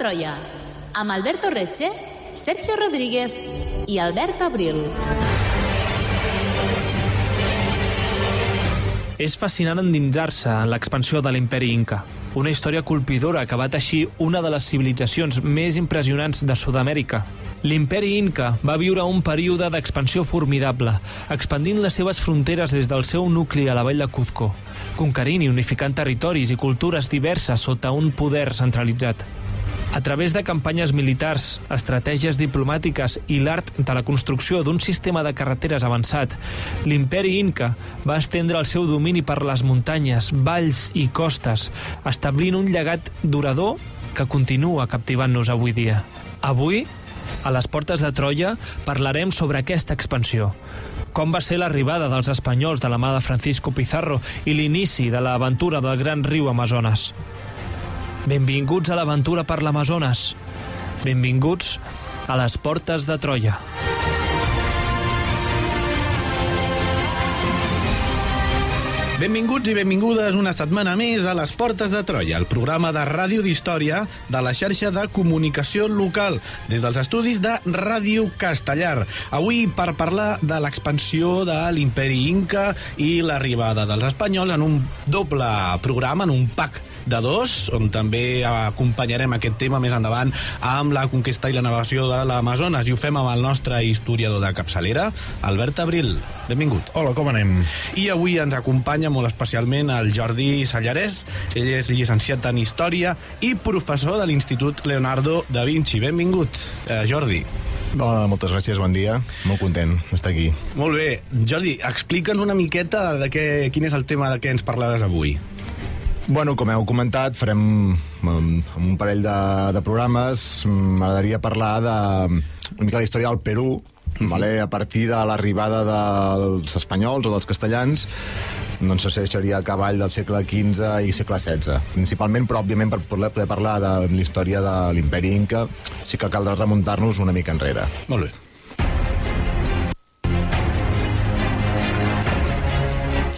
Troia, amb Alberto Reche, Sergio Rodríguez i Albert Abril. És fascinant endinsar-se en l'expansió de l'imperi Inca, una història colpidora que va teixir una de les civilitzacions més impressionants de Sud-amèrica. L'imperi Inca va viure un període d'expansió formidable, expandint les seves fronteres des del seu nucli a la vall de Cuzco, conquerint i unificant territoris i cultures diverses sota un poder centralitzat. A través de campanyes militars, estratègies diplomàtiques i l'art de la construcció d'un sistema de carreteres avançat, l'imperi Inca va estendre el seu domini per les muntanyes, valls i costes, establint un llegat durador que continua captivant-nos avui dia. Avui, a les portes de Troia, parlarem sobre aquesta expansió. Com va ser l'arribada dels espanyols de la mà de Francisco Pizarro i l'inici de l'aventura del gran riu Amazones. Benvinguts a l'aventura per l'Amazones. Benvinguts a les portes de Troia. Benvinguts i benvingudes una setmana més a les Portes de Troia, el programa de ràdio d'història de la xarxa de comunicació local, des dels estudis de Ràdio Castellar. Avui per parlar de l'expansió de l'imperi Inca i l'arribada dels espanyols en un doble programa, en un pack de dos, on també acompanyarem aquest tema més endavant amb la conquesta i la navegació de l'Amazones i ho fem amb el nostre historiador de capçalera, Albert Abril. Benvingut. Hola, com anem? I avui ens acompanya molt especialment el Jordi Sallarès. Ell és llicenciat en Història i professor de l'Institut Leonardo da Vinci. Benvingut, eh, Jordi. Hola, moltes gràcies, bon dia. Molt content d'estar aquí. Molt bé. Jordi, explica'ns una miqueta de què, quin és el tema de què ens parlaràs avui. Bueno, com heu comentat, farem um, un parell de, de programes. M'agradaria parlar de una mica la història del Perú, vale? a partir de l'arribada dels espanyols o dels castellans doncs se seria a cavall del segle XV i segle XVI, principalment, però òbviament per poder, poder parlar de la història de l'imperi Inca sí que caldrà remuntar-nos una mica enrere. Molt bé.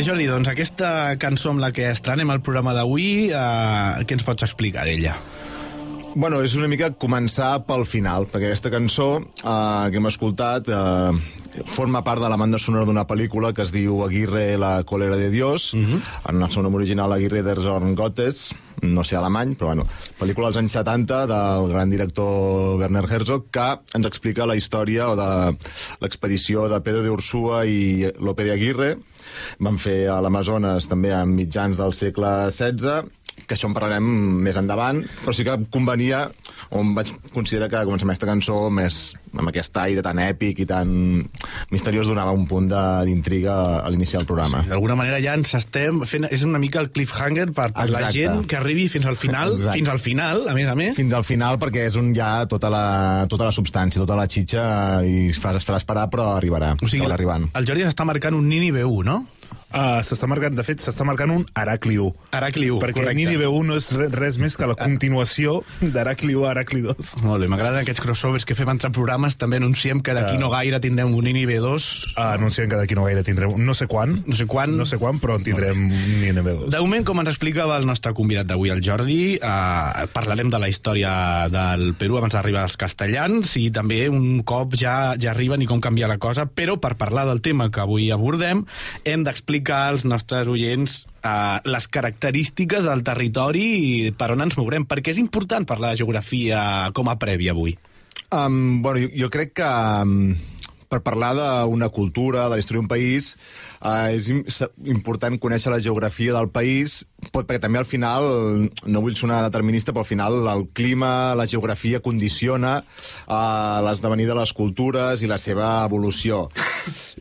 bé, Jordi, doncs aquesta cançó amb la que estrenem el programa d'avui, eh, què ens pots explicar d'ella? Bueno, és una mica començar pel final, perquè aquesta cançó eh, que hem escoltat eh, forma part de la banda sonora d'una pel·lícula que es diu Aguirre, la cólera de Dios, uh -huh. en el seu nom original Aguirre der Zorn Gottes, no sé alemany, però bueno, pel·lícula dels anys 70 del gran director Werner Herzog, que ens explica la història o de l'expedició de Pedro de Ursúa i Lope de Aguirre. Van fer a l'Amazones també a mitjans del segle XVI, que això en parlarem més endavant, però sí que convenia, on vaig considerar que començar aquesta cançó més amb aquest aire tan èpic i tan misteriós donava un punt de- d'intriga a l'inici del programa. Sí, D'alguna manera ja ens estem fent... És una mica el cliffhanger per, per la gent que arribi fins al final, Exacte. fins al final, a més a més. Fins al final, perquè és un ja tota la, tota la substància, tota la xitxa, i es farà, es farà esperar, però arribarà. O sigui, arribant. el Jordi s'està marcant un Nínive 1, no? Uh, s'està marcant, de fet, s'està marcant un Heracli 1. Heracli 1, Perquè correcte. Nínive 1 no és re- res més que la continuació d'Heracli 1 a Heracli 2. Molt bé, m'agraden aquests crossovers que fem entre programes. També anunciem que d'aquí Que- no gaire tindrem un Nínive 2. Uh, anunciem que d'aquí no gaire tindrem... No sé quan. No sé quan. No sé quan, però en tindrem un Nínive 2. De moment, com ens explicava el nostre convidat d'avui, el Jordi, eh, parlarem de la història del Perú abans d'arribar als castellans i també un cop ja ja arriben i com canvia la cosa, però per parlar del tema que avui abordem hem d'explicar explicar als nostres oients uh, les característiques del territori i per on ens mourem, perquè és important parlar de geografia com a prèvia avui. Um, bueno, jo, jo crec que um, per parlar d'una cultura, de la història d'un país, uh, és im important conèixer la geografia del país, pot, perquè també al final, no vull sonar determinista, però al final el clima, la geografia condiciona uh, l'esdevenir de les cultures i la seva evolució.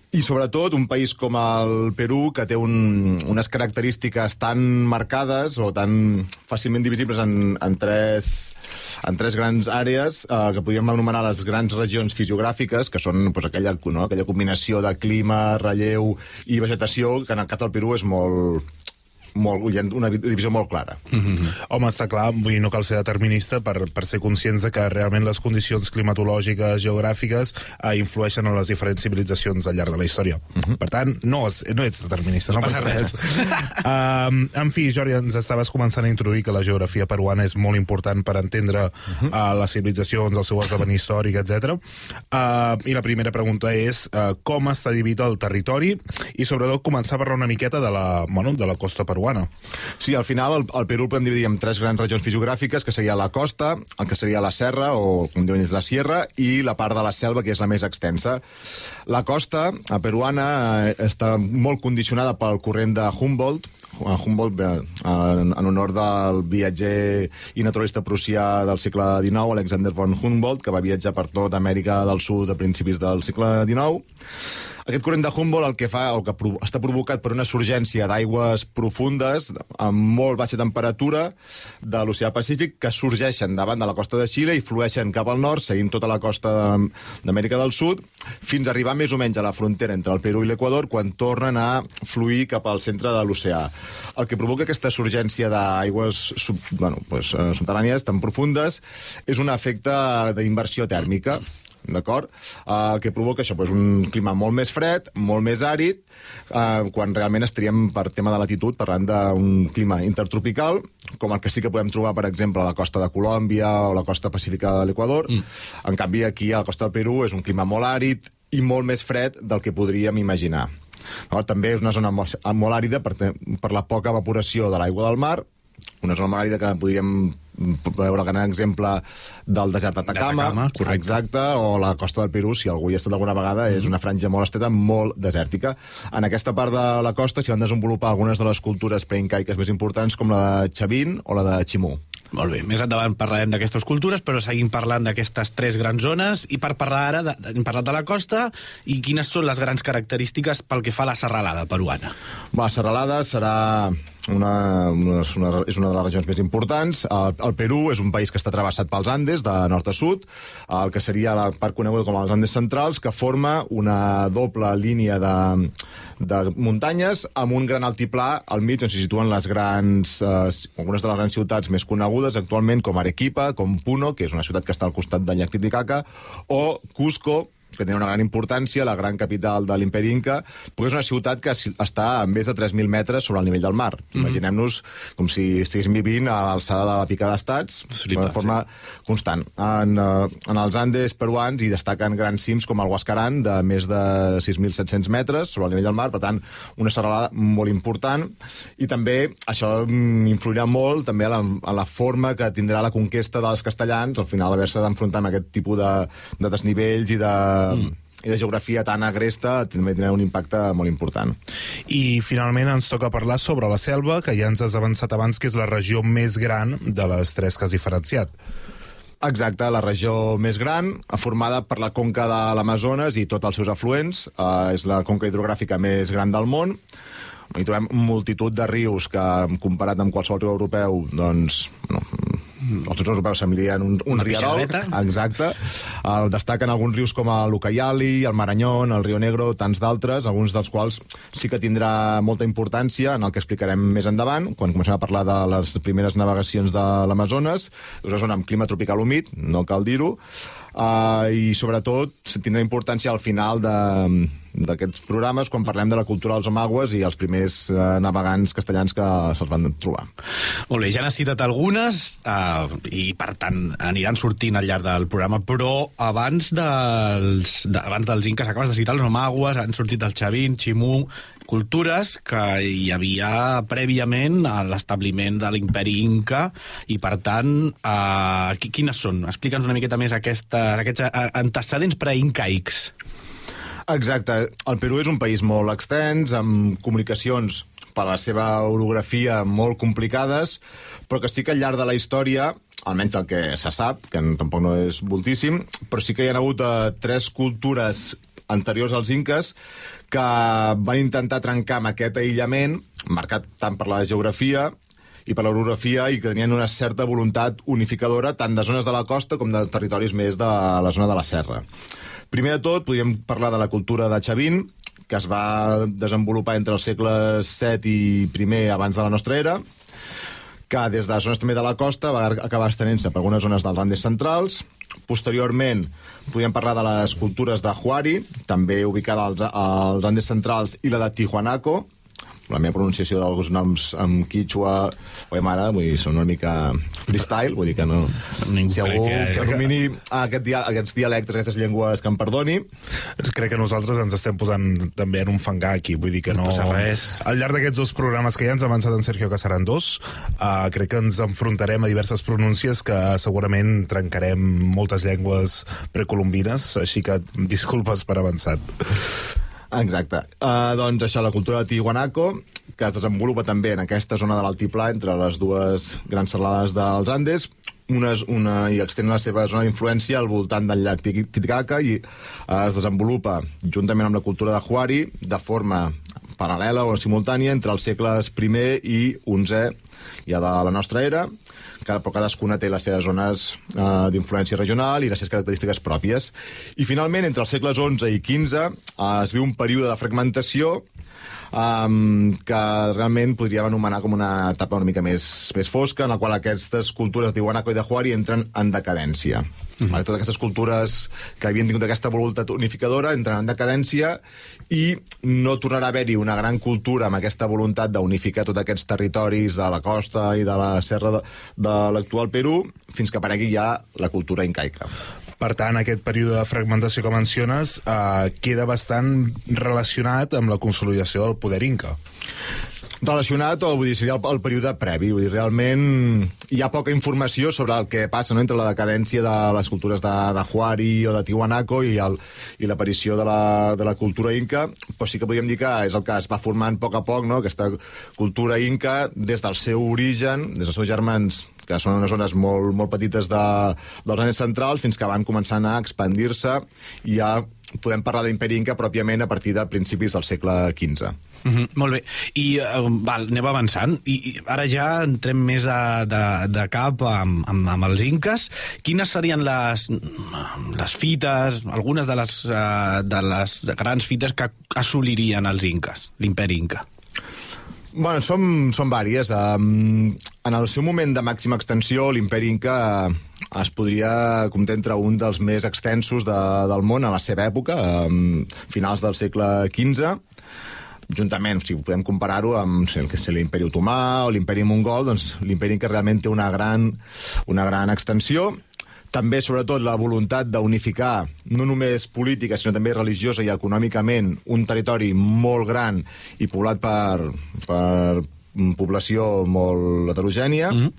I sobretot un país com el Perú, que té un, unes característiques tan marcades o tan fàcilment divisibles en, en, tres, en tres grans àrees, eh, que podríem anomenar les grans regions fisiogràfiques, que són pues, aquella, no, aquella combinació de clima, relleu i vegetació, que en el cas del Perú és molt, molt, hi ha una divisió molt clara. Mm -hmm. Home, està clar, vull dir, no cal ser determinista per, per ser conscients de que realment les condicions climatològiques, geogràfiques, eh, influeixen en les diferents civilitzacions al llarg de la història. Mm -hmm. Per tant, no, no ets determinista, no, no passa res. uh, en fi, Jordi, ens estaves començant a introduir que la geografia peruana és molt important per entendre uh -huh. uh, les civilitzacions, el seu esdevenir històric, etc. Uh, I la primera pregunta és uh, com està dividit el territori i, sobretot, començar a parlar una miqueta de la, bueno, de la costa peruana peruana. Sí, al final el, el Perú el podem dividir en tres grans regions fisiogràfiques, que seria la costa, el que seria la serra, o com diuen és la sierra, i la part de la selva, que és la més extensa. La costa a peruana eh, està molt condicionada pel corrent de Humboldt, Humboldt, en, en honor del viatger i naturalista prussià del segle XIX, Alexander von Humboldt, que va viatjar per tot Amèrica del Sud a principis del segle XIX. Aquest corrent de Humboldt el que fa, o que prov està provocat per una surgència d'aigües profundes amb molt baixa temperatura de l'oceà Pacífic que sorgeixen davant de la costa de Xile i flueixen cap al nord, seguint tota la costa d'Amèrica del Sud, fins a arribar més o menys a la frontera entre el Perú i l'Equador, quan tornen a fluir cap al centre de l'oceà. El que provoca aquesta surgència d'aigües sub, bueno, pues, eh, subterrànies tan profundes és un efecte d'inversió tèrmica d'acord? Uh, el que provoca això, pues, un clima molt més fred, molt més àrid, uh, quan realment estaríem, per tema de latitud, parlant d'un clima intertropical, com el que sí que podem trobar, per exemple, a la costa de Colòmbia o la costa pacífica de l'Equador. Mm. En canvi, aquí, a la costa del Perú, és un clima molt àrid i molt més fred del que podríem imaginar. No, també és una zona molt àrida per, per la poca evaporació de l'aigua del mar, una zona molt àrida que podríem veure el gran exemple del desert d'Atacama, exacte, o la costa del Perú, si algú hi ha estat alguna vegada, és una franja molt estreta, molt desèrtica. En aquesta part de la costa s'hi van desenvolupar algunes de les cultures preincaiques més importants, com la de Chavín o la de Chimú. Molt bé, més endavant parlarem d'aquestes cultures, però seguim parlant d'aquestes tres grans zones, i per parlar ara, de, hem parlat de la costa, i quines són les grans característiques pel que fa a la serralada peruana? La serralada serà una, una, una, és una de les regions més importants. El, el Perú és un país que està travessat pels Andes, de nord a sud, el que seria la part coneguda com els Andes centrals, que forma una doble línia de, de muntanyes amb un gran altiplà al mig on s'hi situen les grans, eh, algunes de les grans ciutats més conegudes actualment, com Arequipa, com Puno, que és una ciutat que està al costat del llac Titicaca, o Cusco, que té una gran importància, la gran capital de l'imperi Inca, perquè és una ciutat que està a més de 3.000 metres sobre el nivell del mar. Mm -hmm. Imaginem-nos com si estiguéssim vivint a l'alçada de la pica d'estats, de forma sí. constant. En, uh, en els Andes peruans hi destaquen grans cims com el Huascarán, de més de 6.700 metres sobre el nivell del mar, per tant, una serralada molt important, i també això mm, influirà molt també a la, a la forma que tindrà la conquesta dels castellans, al final haver-se d'enfrontar amb aquest tipus de, de desnivells i de mm. i de geografia tan agresta també tindrà un impacte molt important. I finalment ens toca parlar sobre la selva, que ja ens has avançat abans que és la regió més gran de les tres que has diferenciat. Exacte, la regió més gran, formada per la conca de l'Amazones i tots els seus afluents. Uh, és la conca hidrogràfica més gran del món. Hi trobem multitud de rius que, comparat amb qualsevol riu europeu, doncs, no, els rius europeus semblien un, un riadol. Exacte. El destaquen alguns rius com el Ucayali, el Marañón, el Rio Negro, tants d'altres, alguns dels quals sí que tindrà molta importància en el que explicarem més endavant, quan comencem a parlar de les primeres navegacions de l'Amazones. És una zona amb clima tropical humit, no cal dir-ho, uh, i sobretot tindrà importància al final d'aquests programes quan parlem de la cultura dels omagües i els primers uh, navegants castellans que se'ls van trobar. Molt bé, ja n'has citat algunes uh, i per tant aniran sortint al llarg del programa, però abans dels, de, abans dels incas acabes de citar els omagües, han sortit el Xavín, Ximú, cultures que hi havia prèviament a l'establiment de l'imperi Inca i, per tant, eh, qui- quines són? Explica'ns una miqueta més aquesta, aquests eh, antecedents preincaics. Exacte. El Perú és un país molt extens, amb comunicacions per la seva orografia molt complicades, però que sí que al llarg de la història, almenys el que se sap, que tampoc no és moltíssim, però sí que hi ha hagut eh, tres cultures anteriors als inques que van intentar trencar amb aquest aïllament, marcat tant per la geografia i per l'orografia i que tenien una certa voluntat unificadora tant de zones de la costa com de territoris més de la zona de la serra. Primer de tot, podríem parlar de la cultura de Xavín, que es va desenvolupar entre els segles VII i primer abans de la nostra era, que des de zones també de la costa va acabar estenent-se per algunes zones dels Andes centrals. Posteriorment, podríem parlar de les cultures de Huari, també ubicada als, als Andes centrals, i la de Tijuanaco, la meva pronunciació d'alguns noms en quichua o mare, vull dir, són una mica freestyle, vull dir que no... Ningú si algú que- que domini aquest dia, aquests dialectes, aquestes llengües, que em perdoni, Crec que nosaltres ens estem posant també en un fangar aquí, vull dir que no... No res. Al llarg d'aquests dos programes que ja ens ha avançat en Sergio, que seran dos, uh, crec que ens enfrontarem a diverses pronúncies que segurament trencarem moltes llengües precolombines, així que disculpes per avançat. Exacte. Uh, doncs això, la cultura de Tijuanaco, que es desenvolupa també en aquesta zona de l'altiplà, entre les dues grans serralades dels Andes, una, una, i extén la seva zona d'influència al voltant del llac Titi- Titicaca i uh, es desenvolupa juntament amb la cultura de Huari de forma paral·lela o simultània entre els segles I i XI ja de la nostra era, que, però cadascuna té les seves zones eh, d'influència regional i les seves característiques pròpies. I finalment, entre els segles XI i XV eh, es viu un període de fragmentació um, que realment podríem anomenar com una etapa una mica més, més fosca, en la qual aquestes cultures d'Iwanaco i de Huari entren en decadència. Mm -hmm. vale, totes aquestes cultures que havien tingut aquesta voluntat unificadora entren en decadència i no tornarà a haver-hi una gran cultura amb aquesta voluntat d'unificar tots aquests territoris de la costa i de la serra de, de l'actual Perú fins que aparegui ja la cultura incaica. Per tant, aquest període de fragmentació que menciones eh, queda bastant relacionat amb la consolidació del poder inca. relacionat, o vull dir, seria el, el període previ. Vull dir, realment hi ha poca informació sobre el que passa no, entre la decadència de les cultures de, de Huari o de Tiwanaco i, el, i l'aparició de, la, de la cultura inca, però sí que podríem dir que és el que es va formant a poc a poc, no, aquesta cultura inca, des del seu origen, des dels seus germans que són unes zones molt, molt petites de, dels Andes centrals, fins que van començant a expandir-se i ja podem parlar d'imperi inca pròpiament a partir de principis del segle XV. Mm -hmm, molt bé. I uh, val, anem avançant. I, I ara ja entrem més de, de, de cap amb, amb, amb els inques. Quines serien les, les fites, algunes de les, uh, de les grans fites que assolirien els inques, l'imperi inca? Bueno, són, són vàries. Um, en el seu moment de màxima extensió, l'imperi Inca uh, es podria comptar entre un dels més extensos de, del món a la seva època, um, finals del segle XV, juntament, si podem comparar-ho amb el que és l'imperi otomà o l'imperi mongol, doncs l'imperi Inca realment té una gran, una gran extensió també, sobretot, la voluntat d'unificar, no només política, sinó també religiosa i econòmicament, un territori molt gran i poblat per, per població molt heterogènia. Mm -hmm.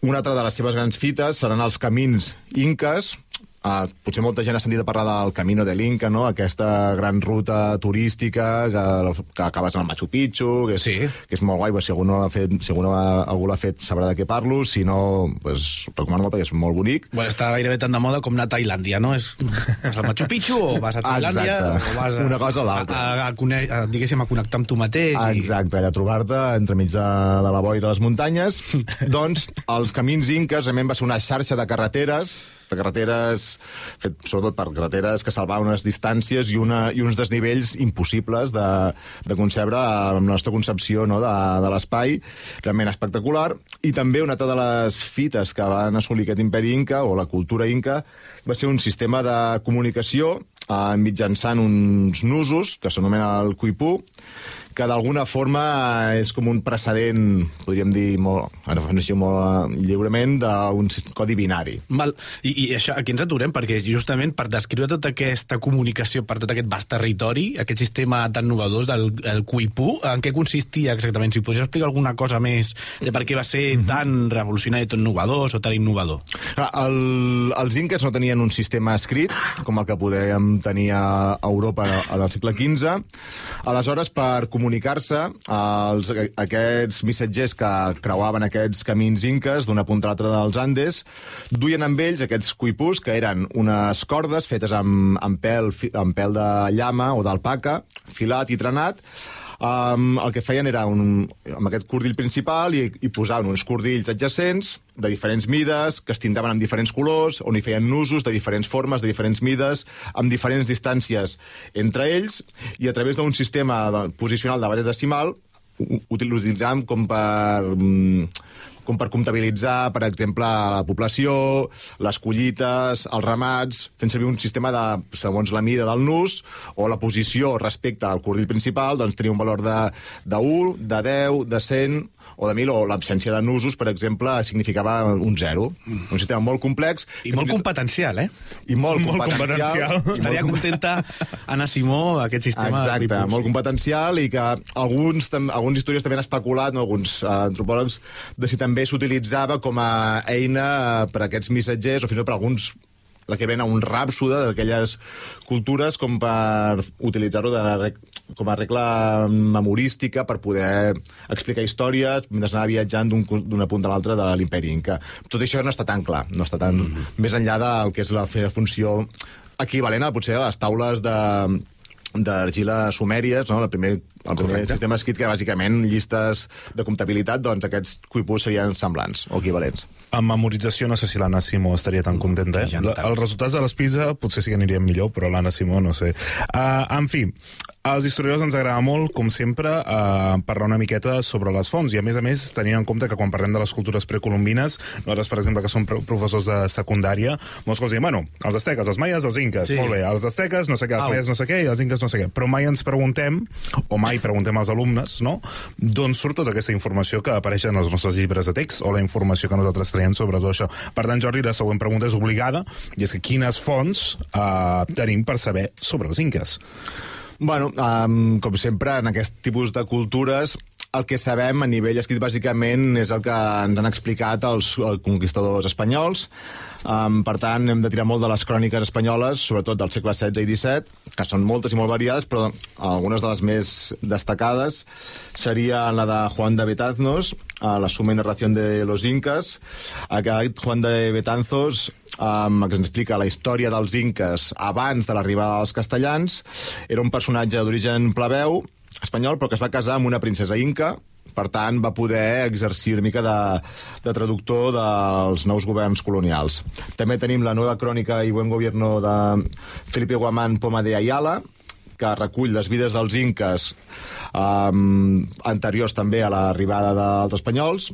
Una altra de les seves grans fites seran els camins inques, Uh, potser molta gent ha sentit a parlar del Camino de l'Inca, no? aquesta gran ruta turística que, que acabes en el Machu Picchu, que és, Sí. que és molt guai, però si algú no l'ha fet, si algú, no ha, algú l'ha fet sabrà de què parlo, si no, pues, recomano molt perquè és molt bonic. Bueno, està gairebé tan de moda com anar a Tailàndia, no? És, vas al Machu Picchu o vas a Tailàndia Exacte. o vas a, Una cosa o l'altra. A, a, a, a, diguéssim, a connectar amb tu mateix. i- Exacte, allà trobar-te entremig de, de la boira de les muntanyes. doncs els camins inques realment va ser una xarxa de carreteres de carreteres, fet sobretot per carreteres que salvaven unes distàncies i, una, i uns desnivells impossibles de, de concebre amb la nostra concepció no, de, de l'espai, realment espectacular. I també una altra de les fites que van assolir aquest imperi inca, o la cultura inca, va ser un sistema de comunicació eh, mitjançant uns nusos, que s'anomena el cuipú, que d'alguna forma és com un precedent, podríem dir, molt, ara fa així molt eh, lliurement, d'un codi binari. Val. I, I això, aquí ens aturem, perquè justament per descriure tota aquesta comunicació per tot aquest vast territori, aquest sistema tan novedós del el Cuipú, en què consistia exactament? Si podries explicar alguna cosa més de per què va ser tan revolucionari, tan innovador o tan innovador. Clar, el, els inques no tenien un sistema escrit, com el que podíem tenir a Europa al segle XV. Aleshores, per comunicar-se, els, aquests missatgers que creuaven aquests camins inques d'una punta a l'altra dels Andes, duien amb ells aquests cuipús, que eren unes cordes fetes amb, amb, pèl, amb pèl de llama o d'alpaca, filat i trenat, Um, el que feien era un, amb aquest cordill principal i, i posaven uns cordills adjacents de diferents mides, que es tintaven amb diferents colors, on hi feien nusos de diferents formes, de diferents mides, amb diferents distàncies entre ells, i a través d'un sistema posicional de base decimal u- utilitzàvem com per mm, com per comptabilitzar, per exemple, la població, les collites, els ramats, fent servir un sistema de, segons la mida del nus, o la posició respecte al cordill principal, doncs tenia un valor de, de 1, de 10, de 100 o de 1.000, o l'absència de nusos, per exemple, significava un 0. Un sistema molt complex. I molt competencial, eh? I molt, Molt competencial. competencial. Estaria contenta Anna Simó aquest sistema Exacte, de molt competencial i que alguns, tam- alguns historiadors també han especulat, no, alguns uh, antropòlegs, de si també s'utilitzava com a eina eh, per a aquests missatgers o fins i tot per alguns la que ven a un ràpsode d'aquelles cultures com per utilitzar-ho com a regla memorística per poder explicar històries mentre anava viatjant d'una punta a l'altra de l'imperi Inca. Tot això no està tan clar, no està tan... Mm -hmm. Més enllà del que és la funció equivalent a potser a les taules de d'argila sumèries, no? el primer, el Correcte. sistema escrit que bàsicament llistes de comptabilitat, doncs aquests cuipús serien semblants o equivalents. Amb memorització no sé si l'Anna Simó estaria tan contenta, eh? Ja no. Els resultats de les PISA potser sí que anirien millor, però l'Anna Simó no sé. Uh, en fi, als historiadors ens agrada molt, com sempre, uh, parlar una miqueta sobre les fonts, i a més a més, tenint en compte que quan parlem de les cultures precolombines, nosaltres, per exemple, que som pro- professors de secundària, molts cops diem, bueno, els asteques, els maies, els inques, Sí. molt bé, els asteques, no sé què, els maies, no sé què, i els inques, no sé què. Però mai ens preguntem, o mai preguntem als alumnes, no?, d'on surt tota aquesta informació que apareix en els nostres llibres de text, o la informació que nosaltres traiem sobre tot això. Per tant, Jordi, la següent pregunta és obligada, i és que quines fonts eh, tenim per saber sobre els inques? Bueno, um, com sempre, en aquest tipus de cultures, el que sabem a nivell escrit bàsicament és el que ens han explicat els, els conquistadors espanyols. Um, per tant, hem de tirar molt de les cròniques espanyoles, sobretot del segle XVI i XVII, que són moltes i molt variades, però algunes de les més destacades seria la de Juan de Betanzos, a la suma y narración de los incas. Aquest Juan de Betanzos um, que ens explica la història dels inques abans de l'arribada dels castellans. Era un personatge d'origen plebeu, espanyol, però que es va casar amb una princesa inca, per tant, va poder exercir una mica de, de traductor dels nous governs colonials. També tenim la nova crònica i buen gobierno de Felipe Guamán Poma de Ayala, que recull les vides dels inques um, anteriors també a l'arribada dels espanyols,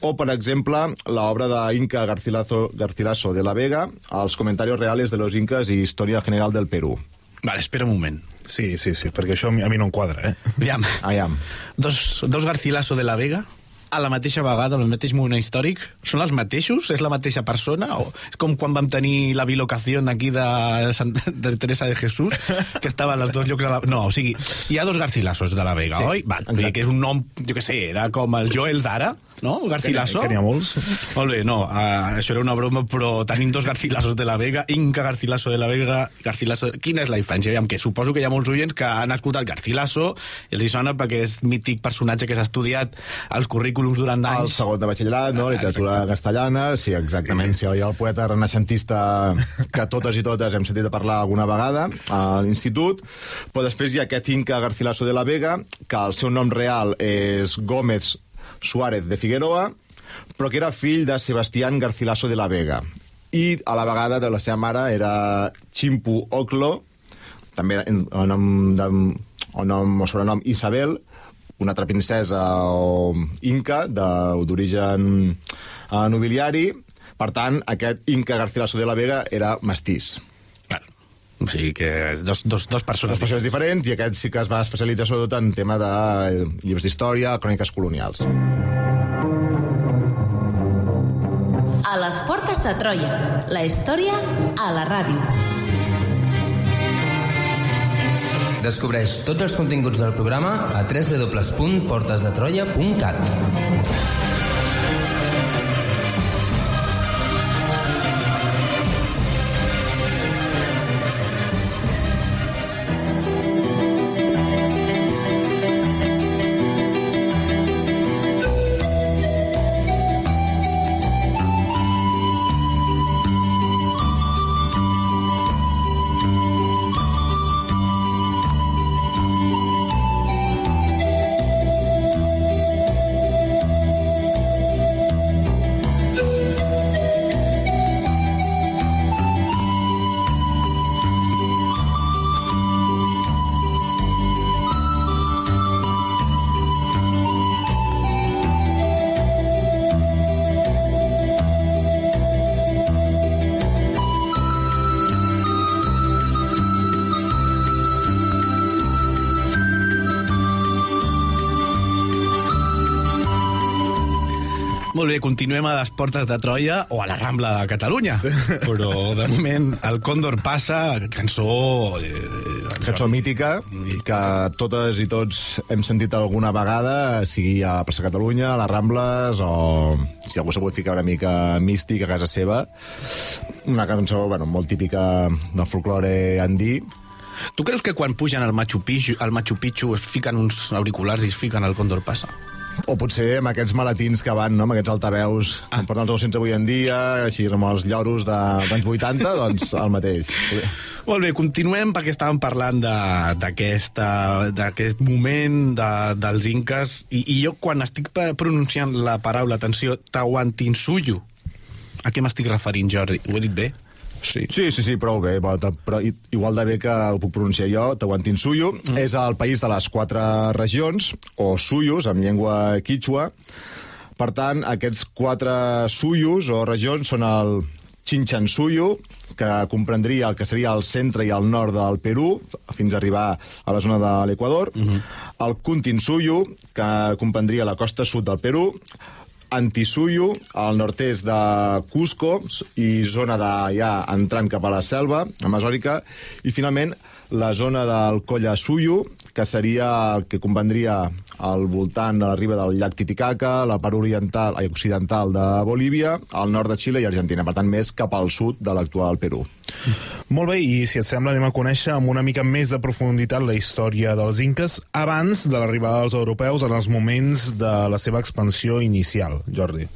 o, per exemple, l'obra d'Inca Garcilaso, Garcilaso de la Vega, els comentaris reales de los incas i història general del Perú. Vale, espera un moment. Sí, sí, sí, perquè això a mi, a mi no em quadra, eh? Aviam, Aviam. dos, dos Garcilaso de la Vega a la mateixa vegada, al mateix moment històric, són els mateixos? És la mateixa persona? O és com quan vam tenir la bilocació aquí de, Sant, de Teresa de Jesús, que estava a les dos llocs... A la... No, o sigui, hi ha dos Garcilasos de la Vega, Sí, oi? Va, que és un nom, jo què sé, era com el Joel d'ara, no? Garcilaso. Que n'hi ha molts. Molt bé, no, uh, això era una broma, però tenim dos Garcilasos de la Vega, Inca Garcilaso de la Vega, Garcilaso... Quina és la diferència? Aviam, que suposo que hi ha molts oients que han escoltat Garcilaso i els hi sona perquè és mític personatge que s'ha estudiat als currículums durant El anys. segon de batxillerat, no? literatura castellana, sí, exactament. Sí. hi ha el poeta renaixentista que totes i totes hem sentit a parlar alguna vegada a l'institut, però després hi ha aquest Inca Garcilaso de la Vega, que el seu nom real és Gómez Suárez de Figueroa, però que era fill de Sebastián Garcilaso de la Vega. I a la vegada de la seva mare era Chimpu Oclo, també en, nom, de, o nom o sobrenom Isabel, una altra princesa o inca d'origen eh, nobiliari. Per tant, aquest Inca Garcilaso de la Vega era mestís. O sigui que dos, dos, dos persones... Les persones diferents, i aquest sí que es va especialitzar sobretot en tema de eh, llibres d'història, cròniques colonials. A les portes de Troia. La història a la ràdio. Descobreix tots els continguts del programa a www.portesdetroia.cat. bé, continuem a les portes de Troia o a la Rambla de Catalunya. Però, de moment, el Còndor passa, cançó... Eh, Cançó mítica, que totes i tots hem sentit alguna vegada, sigui a Plaça Catalunya, a les Rambles, o si algú s'ha pogut ficar una mica místic a casa seva. Una cançó bueno, molt típica del folklore andí, Tu creus que quan pugen al Machu Picchu, al Machu Picchu es fiquen uns auriculars i es fiquen el Còndor passa? O potser amb aquests maletins que van, no? amb aquests altaveus, ah. com porten els 200 avui en dia, així amb els lloros dels anys 80, doncs el mateix. Molt bé, continuem perquè estàvem parlant de- d'aquest moment de, dels inques i, i jo quan estic pronunciant la paraula, atenció, Tawantinsuyu, a què m'estic referint, Jordi? Ho he dit bé? Sí. Sí, sí, sí, prou bé. Però, però igual de bé que ho puc pronunciar jo, Tawantinsuyu, mm. és el país de les quatre regions, o suyus, en llengua quichua. Per tant, aquests quatre suyus o regions són el Chinchansuyu, que comprendria el que seria el centre i el nord del Perú, fins a arribar a la zona de l'Equador, mm -hmm. el Kuntinsuyu, que comprendria la costa sud del Perú, Antisuyu, al nord-est de Cusco, i zona de ja entrant cap a la selva amazònica, i finalment la zona del Colla Suyu, que seria el que comprendria al voltant de la riba del llac Titicaca, la part oriental i occidental de Bolívia, al nord de Xile i Argentina, per tant més cap al sud de l'actual Perú. Molt bé, i si et sembla anem a conèixer amb una mica més de profunditat la història dels inques abans de l'arribada dels europeus en els moments de la seva expansió inicial, Jordi.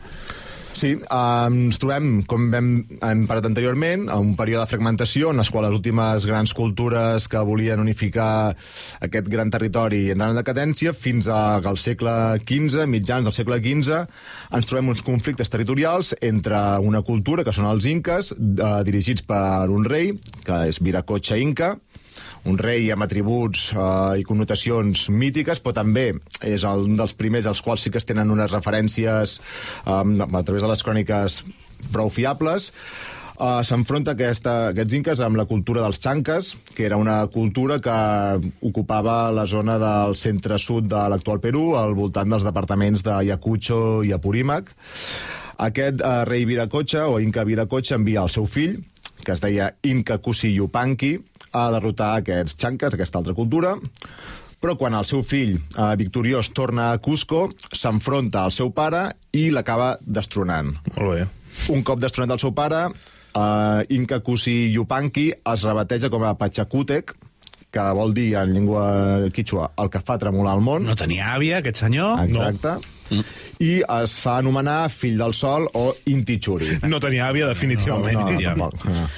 Sí, eh, ens trobem, com hem, hem parlat anteriorment, a un període de fragmentació en les quals les últimes grans cultures que volien unificar aquest gran territori entraran en decadència fins a- al segle XV, mitjans del segle XV, ens trobem uns conflictes territorials entre una cultura, que són els inques, eh, dirigits per un rei, que és Viracocha Inca, un rei amb atributs eh, i connotacions mítiques, però també és el, un dels primers als quals sí que es tenen unes referències eh, a través de les cròniques prou fiables. Uh, S'enfronta aquesta, aquests inques amb la cultura dels xanques, que era una cultura que ocupava la zona del centre-sud de l'actual Perú, al voltant dels departaments de Ayacucho i Apurímac. Aquest uh, rei Viracocha, o Inca Viracocha, envia el seu fill, que es deia Inca Kusi Yupanqui, a derrotar aquests xanques, aquesta altra cultura, però quan el seu fill, eh, victoriós, torna a Cusco, s'enfronta al seu pare i l'acaba destronant. Molt bé. Un cop destronat el seu pare, eh, Inca Kusi Yupanqui es rebateja com a Pachacútec, que vol dir en llengua quichua el que fa tremolar el món. No tenia àvia, aquest senyor? Exacte. No. I es fa anomenar fill del sol o Intichuri. No tenia àvia, definitivament. No, no, definitivament. tampoc. No.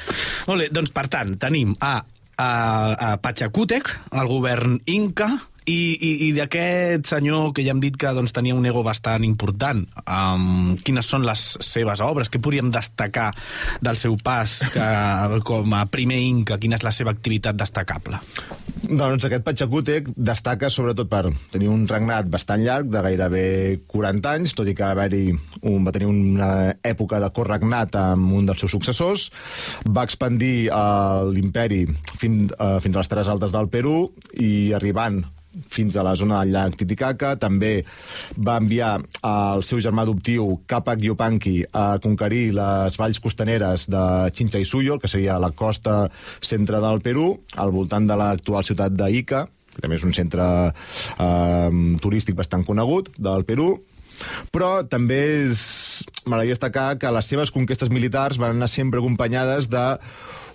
Molt bé, doncs per tant, tenim a, a, a Pachacútec, el govern inca, I, i, i d'aquest senyor que ja hem dit que doncs, tenia un ego bastant important, um, quines són les seves obres? Què podríem destacar del seu pas que, com a primer inca? Quina és la seva activitat destacable? Doncs aquest Pachacútec destaca sobretot per tenir un regnat bastant llarg, de gairebé 40 anys, tot i que va, un, va tenir una època de corregnat amb un dels seus successors, va expandir uh, l'imperi fins, uh, fins a les Terres Altes del Perú i arribant fins a la zona del llac Titicaca. També va enviar el seu germà adoptiu, Capac Yupanqui, a conquerir les valls costaneres de Chincha i Suyo, que seria la costa centre del Perú, al voltant de l'actual ciutat d'Ica, que també és un centre eh, turístic bastant conegut del Perú, però també és... m'agradaria destacar que les seves conquestes militars van anar sempre acompanyades de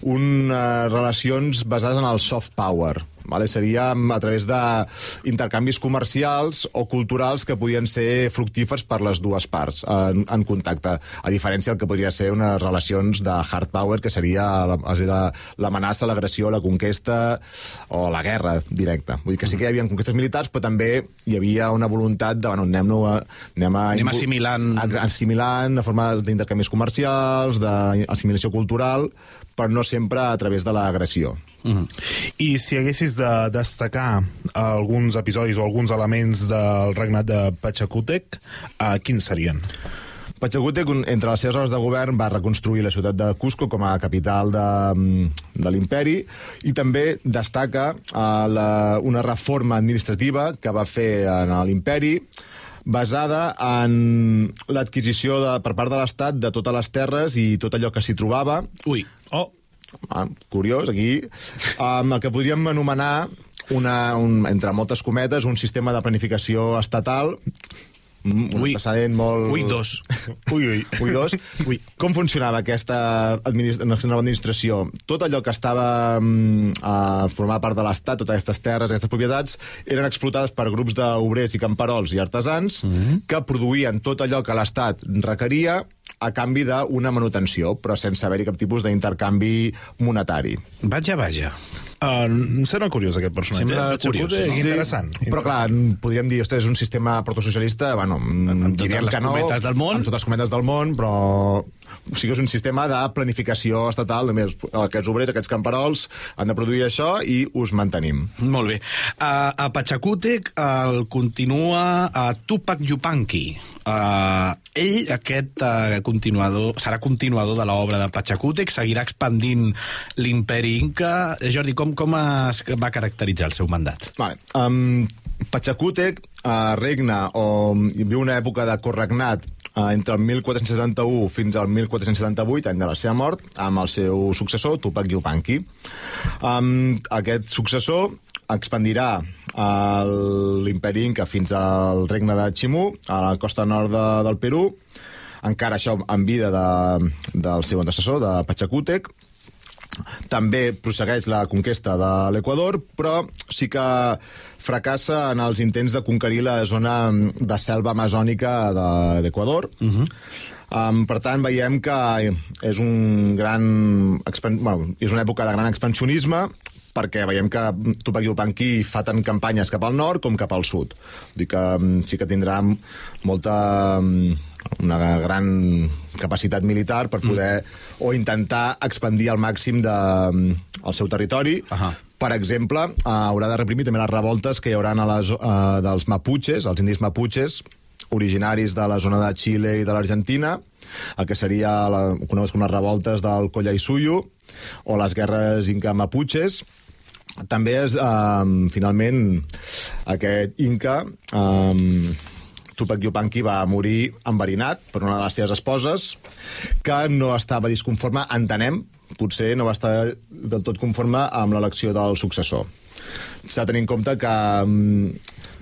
unes relacions basades en el soft power. Vale? Seria a través d'intercanvis comercials o culturals que podien ser fructífers per les dues parts en, en contacte, a diferència del que podria ser unes relacions de hard power, que seria l'amenaça, l'agressió, la conquesta o la guerra directa. Vull dir que sí que hi havia conquestes militars, però també hi havia una voluntat de, bueno, anem, no, anem, a, anem assimilant... assimilant de forma d'intercanvis comercials, d'assimilació cultural, però no sempre a través de l'agressió. Mm -hmm. I si haguessis de destacar alguns episodis o alguns elements del regnat de Pachacútec, uh, quins serien? Pachacútec, entre les seves hores de govern, va reconstruir la ciutat de Cusco com a capital de, mm, de l'imperi i també destaca uh, la, una reforma administrativa que va fer en l'imperi basada en l'adquisició per part de l'Estat de totes les terres i tot allò que s'hi trobava. Ui, oh, curiós, aquí, amb el que podríem anomenar una, un, entre moltes cometes, un sistema de planificació estatal un ui. antecedent molt... Ui, dos. Ui, ui. Ui, dos. Ui. Com funcionava aquesta administ nova administració? Tot allò que estava mm, a formar part de l'Estat, totes aquestes terres, aquestes propietats, eren explotades per grups d'obrers i camperols i artesans mm -hmm. que produïen tot allò que l'Estat requeria a canvi d'una manutenció, però sense haver-hi cap tipus d'intercanvi monetari. Vaja, vaja. Uh, em sembla curiós aquest personatge. Sembla eh? curiós. Sí. Interessant. Però clar, podríem dir, ostres, és un sistema protosocialista, bueno, amb diríem que no, del món. amb totes les cometes del món, però o sigui, és un sistema de planificació estatal, només aquests obrers, aquests camperols, han de produir això i us mantenim. Molt bé. Uh, a Pachacútec el continua a Tupac Yupanqui. Uh, ell, aquest uh, continuador, serà continuador de l'obra de Pachacútec, seguirà expandint l'imperi inca. Jordi, com, com es va caracteritzar el seu mandat? Vale. Um, Pachacútec uh, regna o viu una època de corregnat uh, entre el 1471 fins al 1478, any de la seva mort, amb el seu successor, Tupac Yupanqui. Um, aquest successor expandirà l'imperi Inca fins al regne de Chimú, a la costa nord de, del Perú, encara això en vida de, del seu antecessor, de Pachacútec, també prossegueix la conquesta de l'Equador, però sí que fracassa en els intents de conquerir la zona de selva amazònica. De, uh -huh. Um, per tant, veiem que és un gran... Bueno, és una època de gran expansionisme perquè veiem que Tupac Yupanqui fa tant campanyes cap al nord com cap al sud. Vull dir que um, sí que tindrà molta um, una gran capacitat militar per poder mm. o intentar expandir al màxim de, el seu territori. Uh -huh. Per exemple, uh, haurà de reprimir també les revoltes que hi haurà a les, uh, dels maputxes, els indis maputxes, originaris de la zona de Xile i de l'Argentina, el que seria la, conegut com les revoltes del Colla i Suyo, o les guerres inca maputxes, també és, eh, finalment, aquest inca eh, Tupac Yupanqui va morir enverinat per una de les seves esposes, que no estava disconforme, entenem, potser no va estar del tot conforme amb l'elecció del successor. S'ha de tenir en compte que um,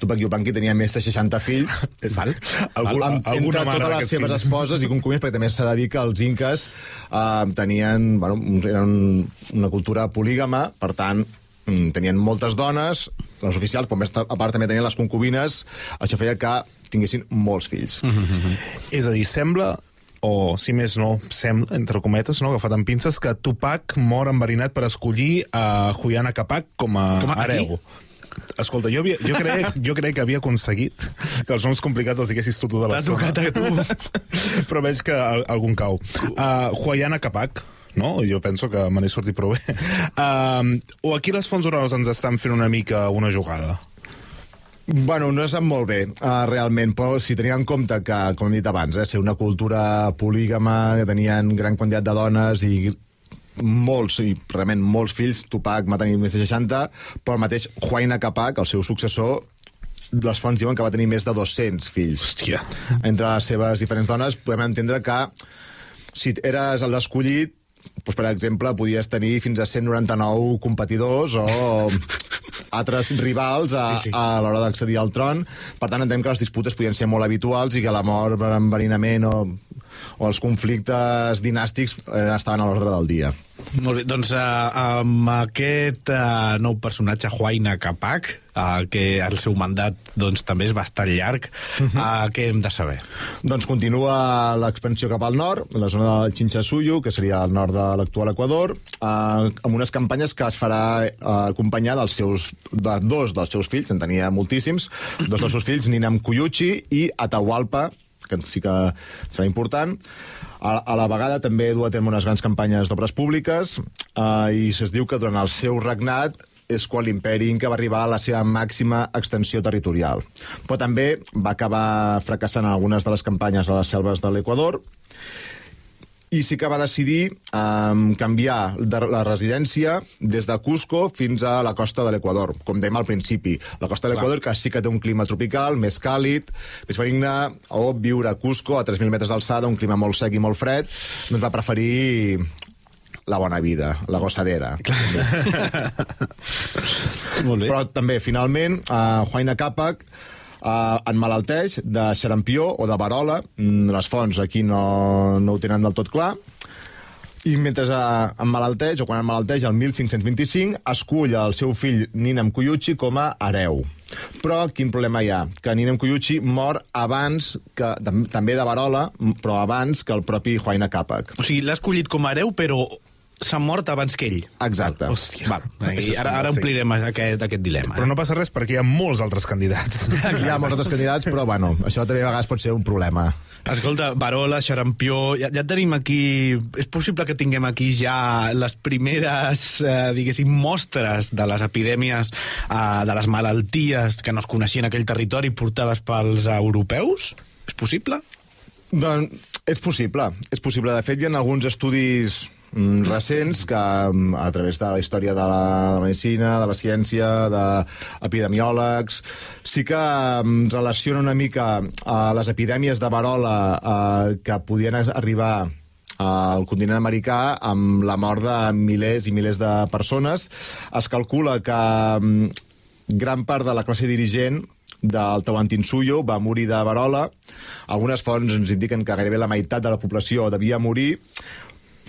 Tupac Yupanqui tenia més de 60 fills. És Val? Algú, amb, entre totes les seves fills. esposes i concubines, perquè també s'ha de dir que els inques uh, tenien, bueno, eren una cultura polígama, per tant, tenien moltes dones, les oficials, però a part també tenien les concubines, això feia que tinguessin molts fills. Mm -hmm. És a dir, sembla o, si més no, sembla, entre cometes, no, agafat amb pinces, que Tupac mor enverinat per escollir a Juliana Capac com a, com a hereu. Escolta, jo, havia, jo, crec, jo crec que havia aconseguit que els noms complicats els diguessis tu tota T'ha l'estona. tocat a tu. Però veig que al- algun cau. Uh, Huayana Capac, no? Jo penso que me n'he sortit prou bé. Uh, o aquí les fonts orals ens estan fent una mica una jugada. Bueno, no sap molt bé, uh, realment, però si tenia en compte que, com hem dit abans, eh, ser una cultura polígama, que tenien gran quantitat de dones i molts, i realment molts fills, Tupac va tenir més de 60, però el mateix Huayna Capac, el seu successor, les fonts diuen que va tenir més de 200 fills. Hòstia. Entre les seves diferents dones, podem entendre que si eres l'escollit, doncs, per exemple, podies tenir fins a 199 competidors o altres rivals a, Sí, sí. a l'hora d'accedir al tron. Per tant, entenem que les disputes podien ser molt habituals i que la mort per enverinament o, o els conflictes dinàstics eh, estaven a l'ordre del dia. Molt bé, doncs uh, amb aquest uh, nou personatge, Huayna Capac, uh, que el seu mandat doncs, també és bastant llarg, uh, què hem de saber? Doncs continua l'expansió cap al nord, la zona del Chinchasuyo, que seria al nord de l'actual Equador, eh, amb unes campanyes que es farà eh, acompanyar dels seus, de dos dels seus fills, en tenia moltíssims, dos dels seus fills, Ninam Cuyuchi i Atahualpa, que sí que serà important. A, a la vegada també du a terme unes grans campanyes d'obres públiques eh, i es diu que durant el seu regnat és quan l'imperi Inca va arribar a la seva màxima extensió territorial. Però també va acabar fracassant algunes de les campanyes a les selves de l'Equador i sí que va decidir um, canviar de la residència des de Cusco fins a la costa de l'Equador, com dèiem al principi. La costa de l'Equador, que sí que té un clima tropical, més càlid, més benigne, o viure a Cusco, a 3.000 metres d'alçada, un clima molt sec i molt fred, doncs va preferir la bona vida, la gossadera. Molt bé. Però també, finalment, uh, Huayna Capac uh, enmalalteix de xarampió o de varola. Mm, Les fonts aquí no, no ho tenen del tot clar. I mentre uh, emmalalteix, o quan emmalalteix el 1525, escull el seu fill Ninam Cuyuchi com a hereu. Però quin problema hi ha? Que Ninam Cuyuchi mor abans, que, tam també de varola, però abans que el propi Huayna Capac. O sigui, l'ha escollit com a hereu, però s'ha mort abans que ell. Exacte. Hòstia. Val, Això i ara, ara omplirem aquest, aquest dilema. Però no passa res perquè hi ha molts altres candidats. Hi ha molts altres candidats, però bueno, això també a vegades pot ser un problema. Escolta, Barola, Xarampió, ja, ja tenim aquí... És possible que tinguem aquí ja les primeres, eh, diguéssim, mostres de les epidèmies, eh, de les malalties que no es coneixien en aquell territori portades pels europeus? És possible? Doncs és possible, és possible. De fet, hi ha alguns estudis recents que mm, a través de la història de la, de medicina, de la ciència, d'epidemiòlegs, sí que mm, relaciona una mica a les epidèmies de varola eh, que podien arribar al continent americà amb la mort de milers i milers de persones. Es calcula que mm, gran part de la classe dirigent del Tawantinsuyo va morir de varola. Algunes fonts ens indiquen que gairebé la meitat de la població devia morir.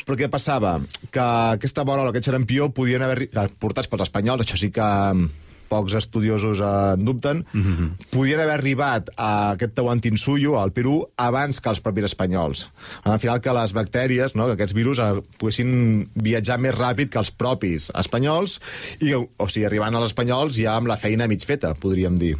Però què passava? Que aquesta varola, aquest xarampió, podien haver portats pels espanyols, això sí que mm, pocs estudiosos eh, en dubten, mm -hmm. podien haver arribat a aquest Tawantinsuyo, al Perú, abans que els propis espanyols. Al final que les bactèries, no, que aquests virus eh, poguessin viatjar més ràpid que els propis espanyols, i, o sigui, arribant als espanyols ja amb la feina mig feta, podríem dir.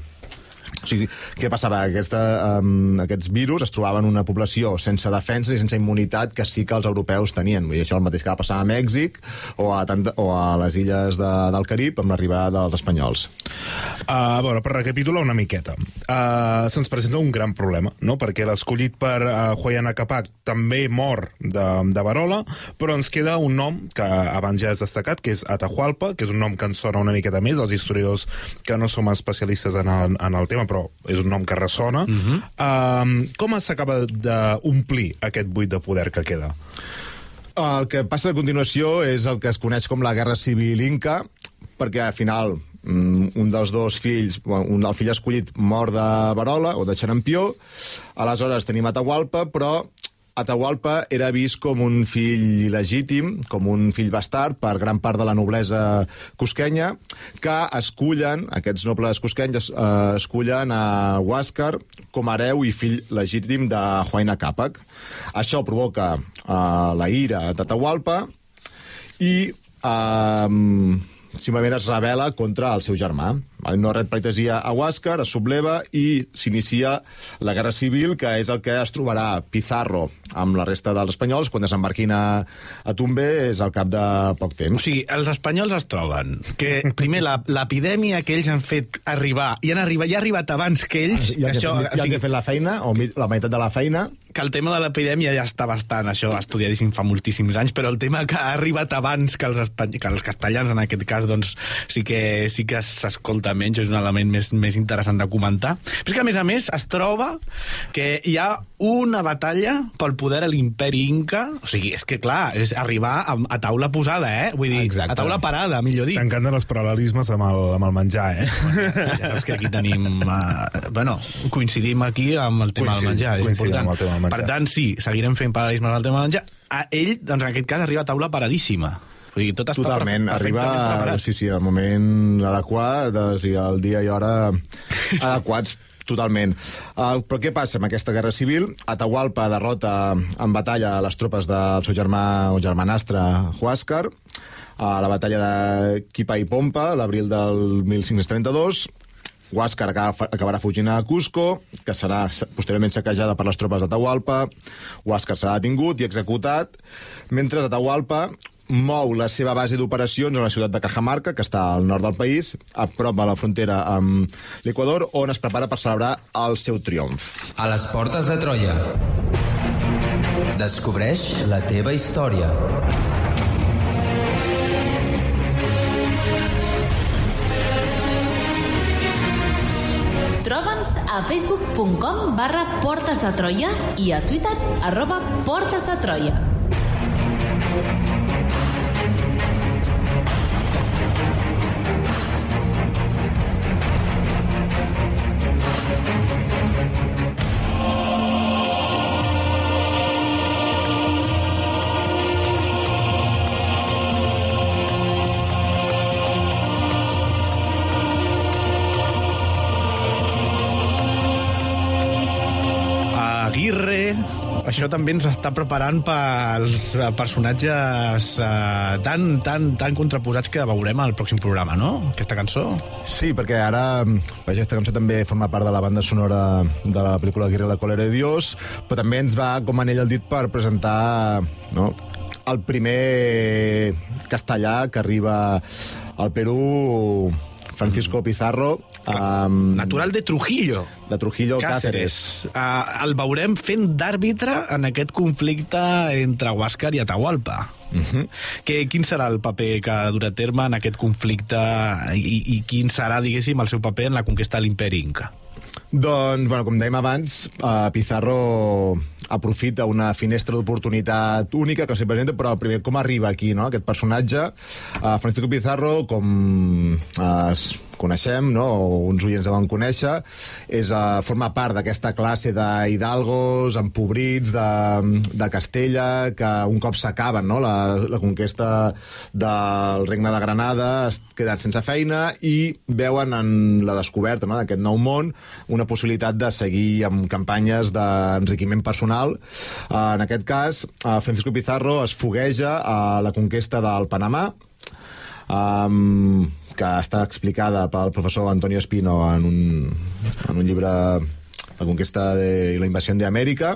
O sigui, què passava? Aquesta, um, aquests virus es trobaven en una població sense defensa i sense immunitat que sí que els europeus tenien. I això el mateix que va passar a Mèxic o a, tant, o a les illes de, del Carib amb l'arribada dels espanyols. Uh, a veure, per recapitular una miqueta, uh, se'ns presenta un gran problema, no? perquè l'escollit per uh, Huayana Capac també mor de, de Barola, però ens queda un nom que abans ja has destacat, que és Atahualpa, que és un nom que ens sona una miqueta més, els historiadors que no som especialistes en el, en el tema, però és un nom que ressona. Uh -huh. uh, com s'acaba d'omplir aquest buit de poder que queda? El que passa a continuació és el que es coneix com la Guerra Civil Inca, perquè al final mm, un dels dos fills, un, el fill escollit mor de Barola o de Xarampió, aleshores tenim Atahualpa, però Atahualpa era vist com un fill il·legítim, com un fill bastard per gran part de la noblesa cusquenya, que escullen, aquests nobles cusquenys, eh, escullen a Huáscar com a hereu i fill legítim de Huayna Capac. Això provoca eh, la ira d'Atahualpa i eh, simplement es revela contra el seu germà. Vale? No ret pleitesia a Huáscar, es subleva i s'inicia la Guerra Civil, que és el que es trobarà Pizarro amb la resta dels espanyols quan desembarquin a, a Tumbé és al cap de poc O temps. sigui, els espanyols es troben que, primer, la- l'epidèmia que ells han fet arribar, i han arribat, ja ha arribat abans que ells, Ja que que, això, ja o sigui, que fet la feina, o la meitat de la feina, que el tema de l'epidèmia ja està bastant, això, estudiadíssim fa moltíssims anys, però el tema que ha arribat abans que els, espany... que els castellans, en aquest cas, doncs, sí que, sí que s'escolta menys, és un element més, més interessant de comentar. Però és que, a més a més, es troba que hi ha una batalla pel poder a l'imperi Inca, o sigui, és que, clar, és arribar a, a taula posada, eh? Vull dir, Exacte. a taula parada, millor dit. T'encanten els paral·lelismes amb el, amb el menjar, eh? Ja saps que aquí tenim... Uh, bueno, coincidim aquí amb el tema Coincidim, del menjar, és coincidim important. amb el tema del menjar. Per tant, sí, seguirem fent paral·lelismes al tema del menjar. A ell, doncs, en aquest cas, arriba a taula paradíssima. O sigui, tot està Totalment, arriba sí, sí, al moment adequat, o sigui, el dia i hora adequats totalment. Uh, però què passa amb aquesta guerra civil? Atahualpa derrota en batalla les tropes del seu germà o germanastre Huáscar a la batalla de Quipa i Pompa, l'abril del 1532, Huáscar acaba- acabarà fugint a Cusco, que serà posteriorment saquejada per les tropes d'Atahualpa. Huáscar serà detingut i executat, mentre Atahualpa mou la seva base d'operacions a la ciutat de Cajamarca, que està al nord del país, a prop de la frontera amb l'Equador, on es prepara per celebrar el seu triomf. A les portes de Troia. Descobreix la teva història. Troba'ns a facebook.com barra Portes de Troia i a Twitter arroba Portes de Troia. Això també ens està preparant pels eh, personatges eh, tan, tan, tan contraposats que veurem al pròxim programa, no? Aquesta cançó. Sí, perquè ara mm, aquesta cançó també forma part de la banda sonora de la pel·lícula Guerra la còlera de Dios, però també ens va com anell al dit per presentar no, el primer castellà que arriba al Perú, Francisco Pizarro, um, Natural de Trujillo. de Trujillo Cáceres. Cáceres. Uh, el veurem fent d'àrbitre en aquest conflicte entre Huáscar i Atahualpa. Uh -huh. que, quin serà el paper que durà a terme en aquest conflicte i, i quin serà, diguéssim, el seu paper en la conquesta de l'imperi Inca? Doncs, bueno, com dèiem abans, uh, Pizarro aprofita una finestra d'oportunitat única que s'hi presenta, però primer com arriba aquí, no?, aquest personatge. Uh, Francisco Pizarro, com uh, coneixem, no?, o uns oients deuen conèixer, és, uh, forma part d'aquesta classe d'hidalgos empobrits de, de Castella, que un cop s'acaben no? la, la conquesta del regne de Granada es queden sense feina i veuen en la descoberta no? d'aquest nou món una possibilitat de seguir amb campanyes d'enriquiment personal. Uh, en aquest cas, uh, Francisco Pizarro es fogueja a la conquesta del Panamà, um, que està explicada pel professor Antonio Espino en un, en un llibre La conquesta de, i la invasió d'Amèrica,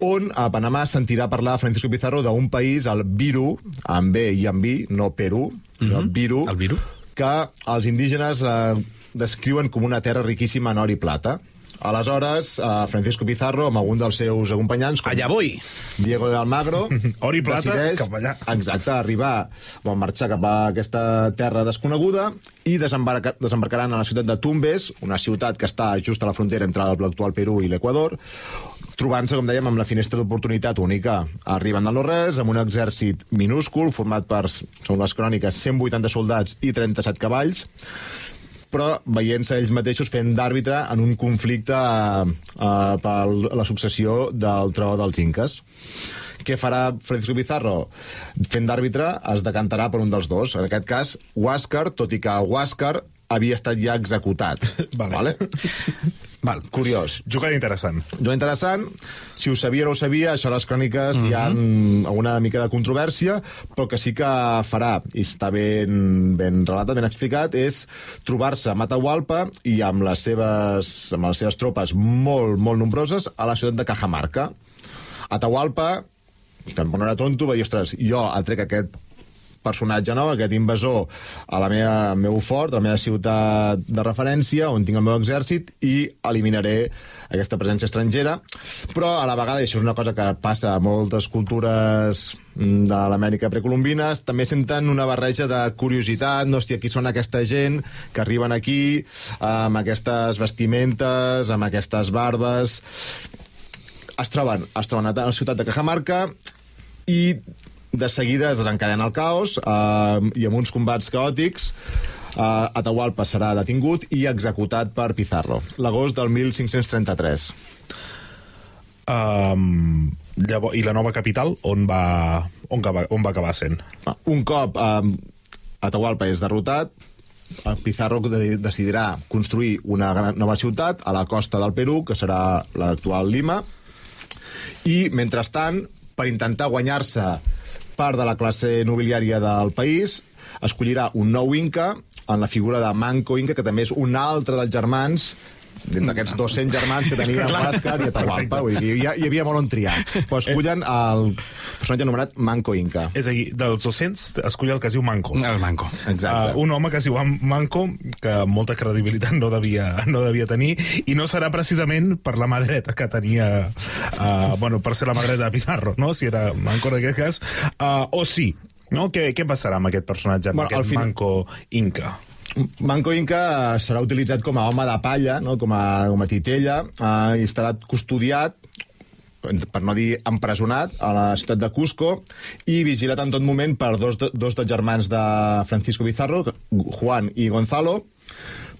on a Panamà sentirà parlar Francisco Pizarro d'un país, el Viru, amb B i amb I, no Perú, mm -hmm. el Viru, El Viru. que els indígenes eh, descriuen com una terra riquíssima en or i plata. Aleshores, eh, Francisco Pizarro, amb algun dels seus acompanyants, com Allà vull. Diego de Almagro... Or i plata, decideix, cap allà. Exacte, arribar, bon, marxar cap a aquesta terra desconeguda i desembarca, desembarcaran a la ciutat de Tumbes, una ciutat que està just a la frontera entre l'actual Perú i l'Equador, trobant-se, com dèiem, amb la finestra d'oportunitat única. Arriben del no-res amb un exèrcit minúscul, format per, segons les cròniques, 180 soldats i 37 cavalls, però veient-se ells mateixos fent d'àrbitre en un conflicte eh, eh, per la successió del tro dels inques. Què farà Francisco Pizarro? Fent d'àrbitre es decantarà per un dels dos. En aquest cas, Huáscar, tot i que Huáscar havia estat ja executat. Vale. vale? Val. Curiós. Jugada interessant. Jo interessant, si ho sabia o no ho sabia, això a les cròniques mm -hmm. hi ha una mica de controvèrsia, però que sí que farà, i està ben, ben relatat, ben explicat, és trobar-se a Matahualpa i amb les seves, amb les seves tropes molt, molt nombroses a la ciutat de Cajamarca. Atahualpa, tampoc no era tonto, va dir, ostres, jo atrec aquest personatge nou, aquest invasor, a la meva, al meu fort, a la meva ciutat de referència, on tinc el meu exèrcit, i eliminaré aquesta presència estrangera. Però, a la vegada, i això és una cosa que passa a moltes cultures mm, de l'Amèrica precolombines, també senten una barreja de curiositat, no, hòstia, qui són aquesta gent que arriben aquí amb aquestes vestimentes, amb aquestes barbes... Es troben, es troben a la ciutat de Cajamarca i de seguida es desencadena el caos eh, i amb uns combats caòtics eh, Atahualpa serà detingut i executat per Pizarro l'agost del 1533 Um, llavors, I la nova capital, on va, on va, on va acabar sent? un cop eh, Atahualpa és derrotat eh, Pizarro de decidirà construir una gran, nova ciutat a la costa del Perú, que serà l'actual Lima, i, mentrestant, per intentar guanyar-se part de la classe nobiliària del país, escollirà un nou inca en la figura de Manco Inca, que també és un altre dels germans dins d'aquests 200 germans que tenia Huáscar i Atahualpa, vull dir, hi, hi havia molt on triar. Però escollen el personatge anomenat Manco Inca. És a dir, dels 200 escollir el que es diu Manco. El manco. Exacte. Uh, un home que es diu Manco, que molta credibilitat no devia, no devia tenir, i no serà precisament per la mà dreta que tenia... Uh, bueno, per ser la mà dreta de Pizarro, no? Si era Manco en aquest cas. Uh, o sí, no? Què, què passarà amb aquest personatge, amb Bueno, aquest fin- Manco Inca? Manco Inca serà utilitzat com a home de palla, no? com, a, com a titella, eh, i estarà custodiat per no dir empresonat, a la ciutat de Cusco i vigilat en tot moment per dos, dos dels germans de Francisco Pizarro, Juan i Gonzalo,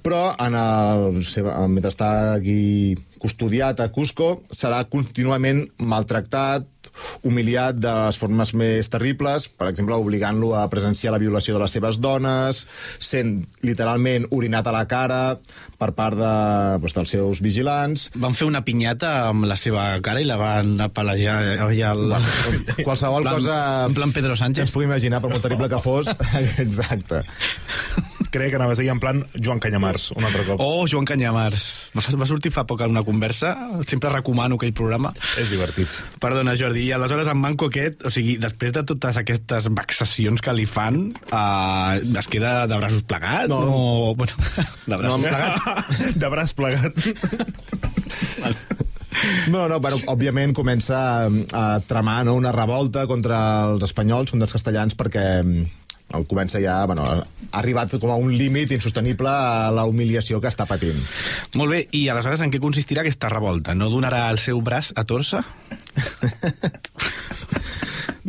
però en el, mentre està aquí custodiat a Cusco serà contínuament maltractat, humiliat de les formes més terribles, per exemple, obligant-lo a presenciar la violació de les seves dones, sent literalment orinat a la cara per part de, doncs, dels seus vigilants, Van fer una pinyata amb la seva cara i la van apalejar allà al... qualsevol plan- cosa en plan Pedro Sánchez. ens pugui imaginar, per molt terrible que fos. Exacte. Crec que anaves a dir en plan Joan Canyamars, un altre cop. Oh, Joan Canyamars. Va, sortir fa poc en una conversa. Sempre recomano aquell programa. És divertit. Perdona, Jordi, i aleshores en Manco aquest, o sigui, després de totes aquestes vexacions que li fan, eh, es queda de braços plegats? No. no bueno, de braços No, plegats. de braç plegat. No, no, bueno, òbviament comença a, a tramar no, una revolta contra els espanyols, contra els castellans, perquè mm, comença ja, bueno, ha arribat com a un límit insostenible a la humiliació que està patint. Molt bé, i aleshores en què consistirà aquesta revolta? No donarà el seu braç a torça?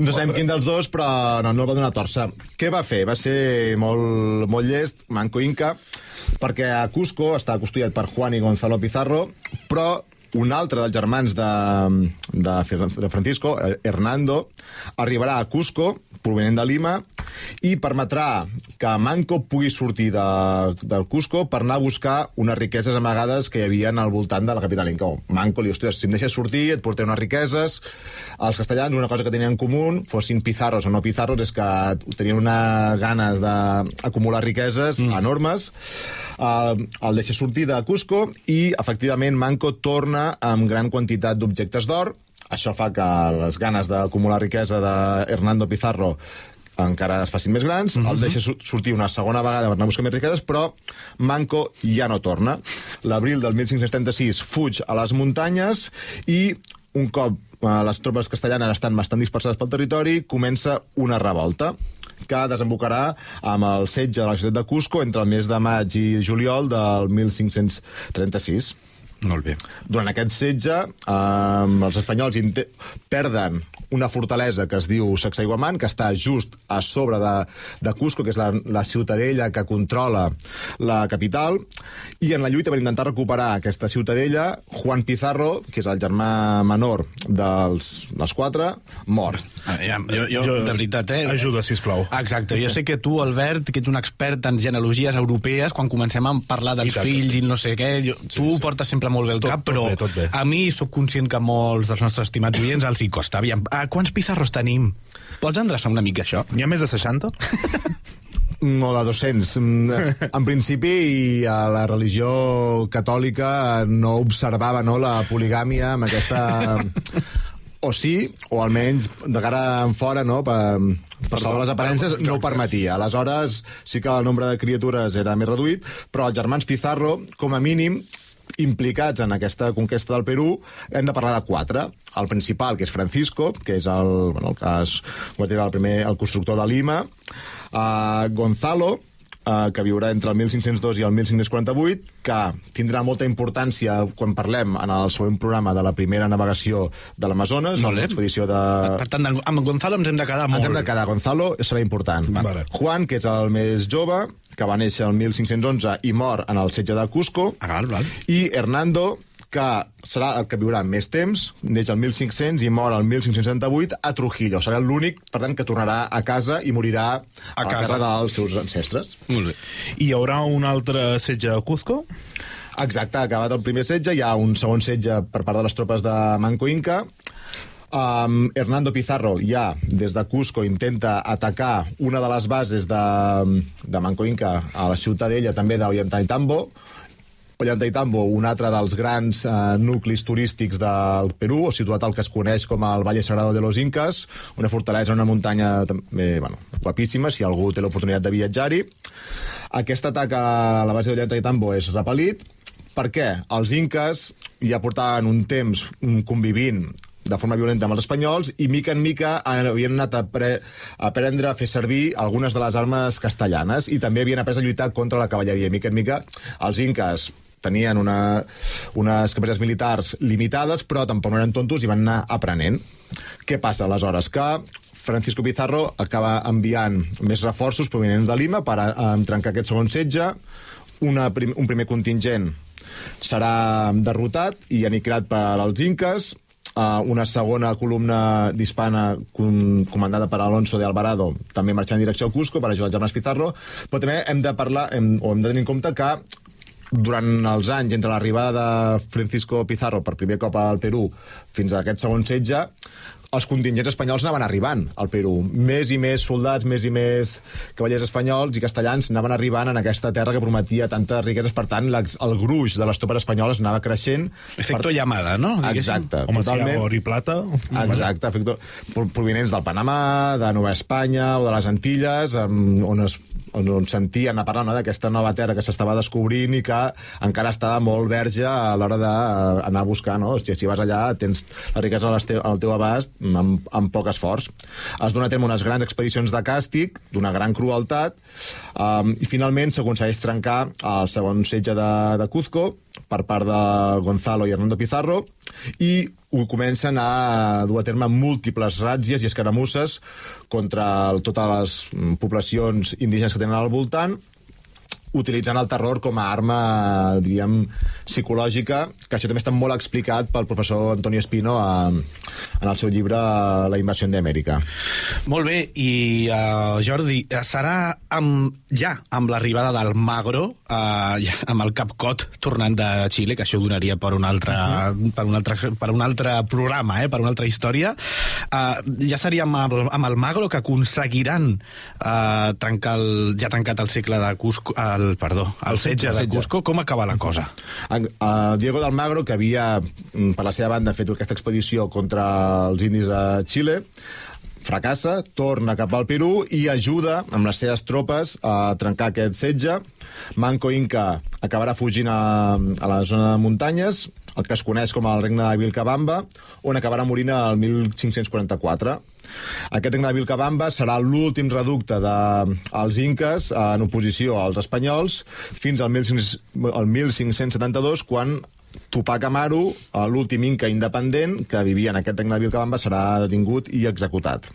No sabem quin dels dos, però no, no el va donar torça. Què va fer? Va ser molt, molt llest, Manco Inca, perquè a Cusco està custodiat per Juan i Gonzalo Pizarro, però un altre dels germans de, de, de Francisco, Hernando, arribarà a Cusco, provenent de Lima, i permetrà que Manco pugui sortir de, del Cusco per anar a buscar unes riqueses amagades que hi havia al voltant de la capital inca. Manco li diu, ostres, si em deixes sortir, et portaré unes riqueses. Els castellans, una cosa que tenien en comú, fossin pizarros o no pizarros, és que tenien unes ganes d'acumular riqueses mm. enormes. El, el deixa sortir de Cusco i, efectivament, Manco torna amb gran quantitat d'objectes d'or, això fa que les ganes d'acumular riquesa de Hernando Pizarro encara es facin més grans, mm -hmm. el deixa sortir una segona vegada per anar a buscar més riqueses, però Manco ja no torna. L'abril del 1576 fuig a les muntanyes i un cop eh, les tropes castellanes estan bastant dispersades pel territori, comença una revolta que desembocarà amb el setge de la ciutat de Cusco entre el mes de maig i juliol del 1536. Molt bé. Durant aquest setge, eh, els espanyols perden una fortalesa que es diu Sacsayhuaman, que està just a sobre de, de Cusco, que és la, la ciutadella que controla la capital, i en la lluita per intentar recuperar aquesta ciutadella, Juan Pizarro, que és el germà menor dels, dels quatre, mor. Ah, ja, jo, jo, jo, de veritat, eh? Ajuda, sisplau. Exacte, jo sé que tu, Albert, que ets un expert en genealogies europees, quan comencem a parlar dels I fills sí. i no sé què, jo, tu sí, sí. portes sempre molt bé el Tot- cap, tot però bé, tot bé. a mi sóc conscient que molts dels nostres estimats oients els hi costa. Aviam, a quants pizarros tenim? Pots endreçar una mica això? N'hi ha més de 60? No, de 200. Mm, En principi, i a la religió catòlica no observava no, la poligàmia amb aquesta... O sí, o almenys de cara en fora, no, per, per salvar les aparences, no ho permetia. Aleshores, sí que el nombre de criatures era més reduït, però els germans Pizarro, com a mínim, implicats en aquesta conquesta del Perú, hem de parlar de quatre. El principal, que és Francisco, que és el, bueno, el cas, el primer, el constructor de Lima, uh, Gonzalo, uh, que viurà entre el 1502 i el 1548, que tindrà molta importància quan parlem en el següent programa de la primera navegació de l'Amazones, bé. l'expedició de... Per tant, amb Gonzalo ens hem de quedar molt. Ens hem de quedar. Gonzalo serà important. Vale. Juan, que és el més jove, que va néixer el 1511 i mor en el setge de Cusco. Ah, val, val. I Hernando, que serà el que viurà més temps, neix el 1500 i mor el 1578 a Trujillo. Serà l'únic, per tant, que tornarà a casa i morirà a, a casa. dels seus ancestres. Molt bé. I hi haurà un altre setge a Cuzco? Exacte, acabat el primer setge, hi ha un segon setge per part de les tropes de Manco Inca. Um, Hernando Pizarro ja, des de Cusco, intenta atacar una de les bases de, de Manco Inca a la ciutadella també d'Ollantaytambo, Ollantaytambo, un altre dels grans eh, nuclis turístics del Perú, situat al que es coneix com el Valle Sagrado de los Incas, una fortalesa, una muntanya també, bueno, guapíssima, si algú té l'oportunitat de viatjar-hi. Aquest atac a la base d'Ollantaytambo és repel·lit. Per què? Els inques ja portaven un temps mm, convivint de forma violenta amb els espanyols i mica en mica havien anat a, pre a aprendre a fer servir algunes de les armes castellanes i també havien après a lluitar contra la cavalleria. Mica en mica els inques tenien una, unes capacitats militars limitades, però tampoc no eren tontos i van anar aprenent. Què passa aleshores? Que Francisco Pizarro acaba enviant més reforços provenents de Lima per a, a trencar aquest segon setge, una, prim, un primer contingent serà derrotat i aniquilat per als inques, Una segona columna d'hispana com, comandada per Alonso de Alvarado també marxant en direcció a Cusco per ajudar els germans Pizarro, però també hem de parlar hem, o hem de tenir en compte que durant els anys entre l'arribada de Francisco Pizarro per primer cop al Perú fins a aquest segon setge els contingents espanyols anaven arribant al Perú. Més i més soldats, més i més cavallers espanyols i castellans anaven arribant en aquesta terra que prometia tantes riqueses. Per tant, el gruix de les tropes espanyoles anava creixent. Efecto per... llamada, no? Diguéssim. Exacte. Home, si hi ha totalment. or i plata... Exacte, efecte, pro- provinents del Panamà, de Nova Espanya o de les Antilles, amb, on, es, on, on sentien a parlar no, d'aquesta nova terra que s'estava descobrint i que encara estava molt verge a l'hora d'anar a buscar. No? Hòstia, si vas allà tens la riquesa al teu, al teu abast amb, amb poc esforç. Es dona a terme unes grans expedicions de càstig, d'una gran crueltat, um, i finalment s'aconsegueix trencar el segon setge de, de Cuzco per part de Gonzalo i Hernando Pizarro, i ho comencen a dur a terme múltiples ràtzies i escaramusses contra el, totes les mm, poblacions indígenes que tenen al voltant, utilitzant el terror com a arma, diríem, psicològica, que això també està molt explicat pel professor Antonio Espino a, en el seu llibre La invasió d'Amèrica. Molt bé, i uh, Jordi, serà amb, ja amb l'arribada del Magro, uh, ja, amb el Cap Cot tornant de Xile, que això ho donaria per un altre, uh -huh. per un altre, per un altre programa, eh, per una altra història. Uh, ja seria amb el, amb el Magro que aconseguiran uh, trencar el, ja trencat el segle de Cusco, el, perdó, el setge de. Cusco. Com acaba la cosa? Eh, Diego de Almagro, que havia, mm, per la seva banda, fet aquesta expedició contra els indis a Xile, fracassa, torna cap al Perú i ajuda amb les seves tropes a trencar aquest setge. Manco Inca acabarà fugint a, a la zona de muntanyes, el que es coneix com el regne de Vilcabamba, on acabarà morint el 1544. Aquest regne de Vilcabamba serà l'últim reducte dels inques en oposició als espanyols fins al 1500 al 1572, quan Tupac Amaru, l'últim inca independent que vivia en aquest regne de Vilcabamba, serà detingut i executat.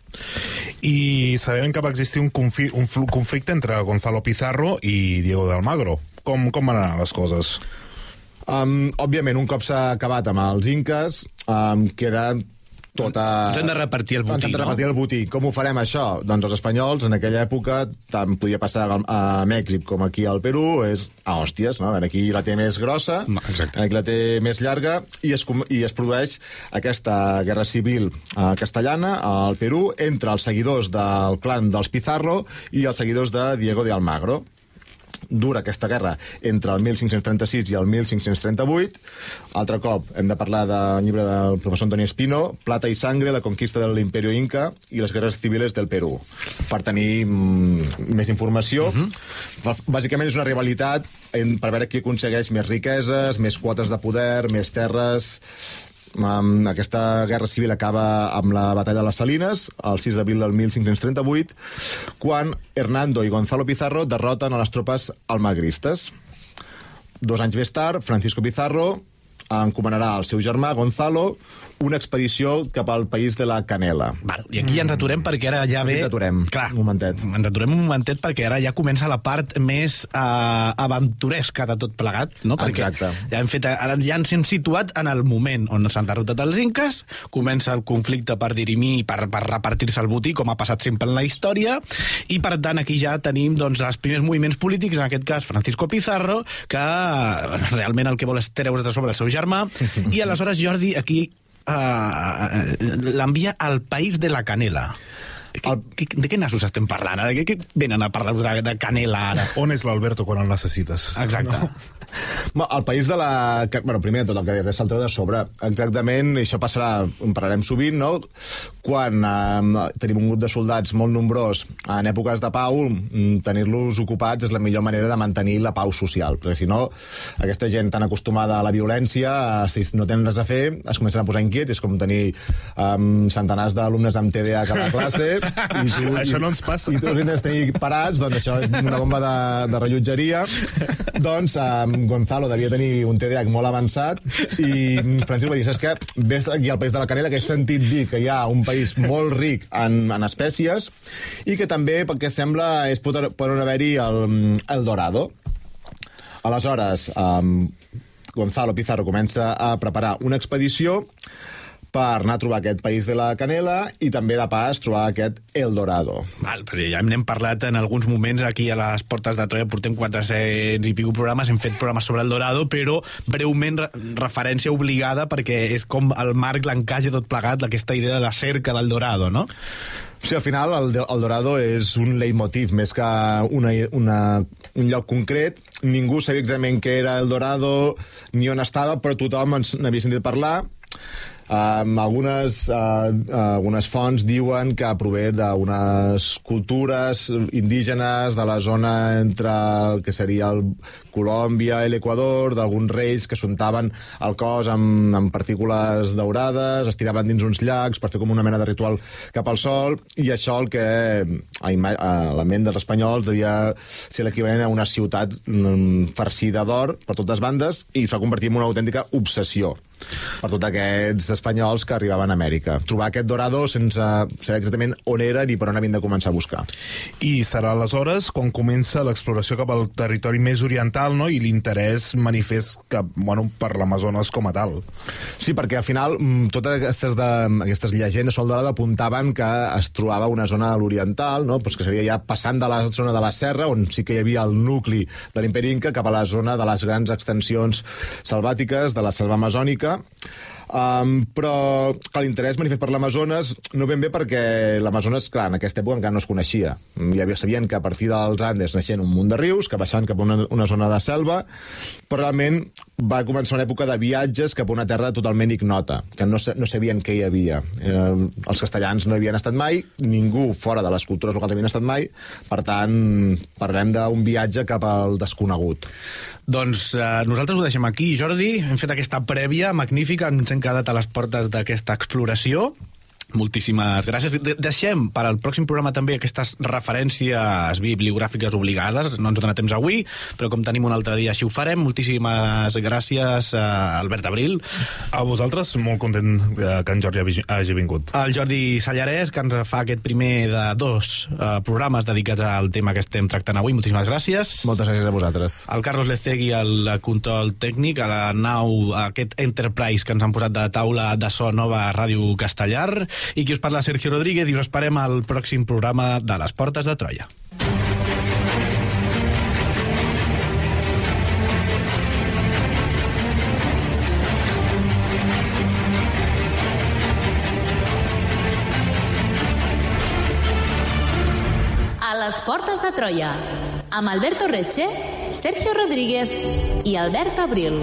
I sabem que va existir un, confi un conflicte entre Gonzalo Pizarro i Diego de Almagro. Com, com van anar les coses? Um, òbviament, un cop s'ha acabat amb els inques, um, queda tota... Ens hem de repartir el Ens botí, hem de no? repartir el botí. Com ho farem, això? Doncs els espanyols, en aquella època, tant podia passar a a Mèxic com aquí al Perú, és a hòsties, no? Aquí la té més grossa, Exacte. aquí la té més llarga, i es, i es produeix aquesta guerra civil eh, castellana al Perú entre els seguidors del clan dels Pizarro i els seguidors de Diego de Almagro dura aquesta guerra entre el 1536 i el 1538. Altre cop, hem de parlar del llibre del professor Antoni Espino, Plata i sangre, la conquista de l'Imperio Inca i les guerres civiles del Perú. Per tenir mm, més informació, uh -huh. bàsicament és una rivalitat en, per veure qui aconsegueix més riqueses, més quotes de poder, més terres... Um, aquesta guerra civil acaba amb la batalla de les Salines, el 6 d'abril del 1538, quan Hernando i Gonzalo Pizarro derroten a les tropes almagristes. Dos anys més tard, Francisco Pizarro encomanarà al seu germà, Gonzalo, una expedició cap al país de la Canela. Val, I aquí ja ens aturem perquè ara ja ve... Aquí ens aturem, Clar, un momentet. Ens aturem un momentet perquè ara ja comença la part més uh, aventuresca de tot plegat, no? Perquè Exacte. ja hem fet, ara ja ens hem situat en el moment on s'han derrotat els inques, comença el conflicte per dirimir i per, per repartir-se el botí, com ha passat sempre en la història, i per tant aquí ja tenim doncs, els primers moviments polítics, en aquest cas Francisco Pizarro, que eh, realment el que vol és treure's de sobre el seu germà, i aleshores Jordi aquí uh, l'envia al país de la canela. El... De què nassos estem parlant? De què, venen a parlar de, de canela ara? On és l'Alberto quan el necessites? Exacte. Bueno, el país de la... Bueno, primer de tot, el que deies, se'l treu de sobre. Exactament, i això passarà, en parlarem sovint, no? Quan eh, tenim un grup de soldats molt nombrós en èpoques de pau, mm, tenir-los ocupats és la millor manera de mantenir la pau social, perquè si no, aquesta gent tan acostumada a la violència, eh, si no tenen res a fer, es comencen a posar inquiets, és com tenir um, centenars d'alumnes amb TDA a cada classe, i tu, Això i- no ens passa. I tu els intentes tenir parats, doncs això és una bomba de, de rellotgeria. doncs um, Gonzalo devia tenir un TDAH molt avançat i Francisco va dir, saps què? Ves aquí al País de la Canela, que he sentit dir que hi ha un país molt ric en, en espècies i que també, pel que sembla, és pot, poden haver-hi el, el Dorado. Aleshores, um, Gonzalo Pizarro comença a preparar una expedició per anar a trobar aquest país de la Canela i també, de pas, trobar aquest El Dorado. Val, perquè ja n'hem parlat en alguns moments aquí a les portes de Troia, portem 400 i pico programes, hem fet programes sobre el Dorado, però breument re referència obligada perquè és com el marc l'encaix de tot plegat d'aquesta idea de la cerca del Dorado, no? Sí, al final el, el Dorado és un leitmotiv més que una, una, un lloc concret. Ningú sabia exactament què era el Dorado ni on estava, però tothom ens n'havia sentit parlar. Um, algunes, uh, algunes fonts diuen que prové d'unes cultures indígenes de la zona entre el que seria el Colòmbia i l'Equador, d'alguns reis que s'untaven el cos amb, amb partícules daurades, es tiraven dins uns llacs per fer com una mena de ritual cap al sol, i això el que a, a la ment dels espanyols devia ser l'equivalent a una ciutat mm, farcida d'or per totes bandes i es va convertir en una autèntica obsessió per tots aquests espanyols que arribaven a Amèrica. Trobar aquest dorado sense saber exactament on era ni per on havien de començar a buscar. I serà aleshores quan comença l'exploració cap al territori més oriental no? i l'interès manifest cap, bueno, per l'Amazones com a tal. Sí, perquè al final mm, totes aquestes, de, aquestes llegendes sobre el Dorado apuntaven que es trobava una zona a l'oriental, no? pues que seria ja passant de la zona de la serra, on sí que hi havia el nucli de l'imperi Inca, cap a la zona de les grans extensions selvàtiques de la selva amazònica, Um, però que l'interès manifest per l'Amazones no ben bé perquè l'Amazones, clar, en aquesta època encara no es coneixia. Hi havia, sabien que a partir dels Andes naixien un munt de rius, que baixaven cap a una, una zona de selva, però realment va començar una època de viatges cap a una terra totalment ignota, que no, no sabien què hi havia. Eh, els castellans no hi havien estat mai, ningú fora de les cultures locals havien estat mai, per tant, parlem d'un viatge cap al desconegut. Doncs eh, nosaltres ho deixem aquí, Jordi. Hem fet aquesta prèvia magnífica, ens hem quedat a les portes d'aquesta exploració Moltíssimes gràcies. De deixem per al pròxim programa també aquestes referències bibliogràfiques obligades. No ens dona temps avui, però com tenim un altre dia així ho farem. Moltíssimes gràcies a Albert Abril. A vosaltres, molt content eh, que en Jordi hagi- vingut. El Jordi Sallarès, que ens fa aquest primer de dos uh, programes dedicats al tema que estem tractant avui. Moltíssimes gràcies. Moltes gràcies a vosaltres. El Carlos Lecegui, el control tècnic, a la nau, a aquest Enterprise que ens han posat de taula de so nova a Ràdio Castellar, i qui us parla Sergio Rodríguez, i us esperem al pròxim programa de les Portes de Troia. A les portes de Troia, amb Alberto Reche, Sergio Rodríguez i Albert Abril.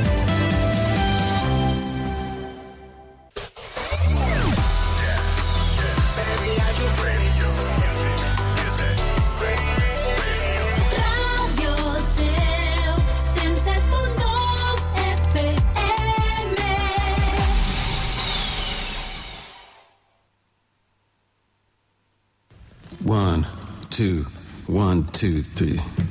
two, three.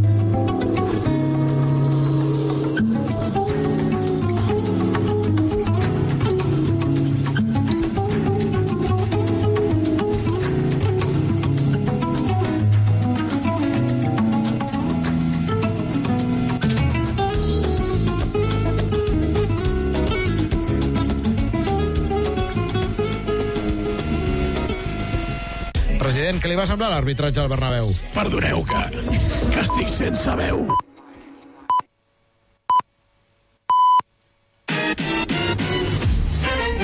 Li va semblar l'arbitratge al Bernabéu? Perdoneu que, que estic sense veu.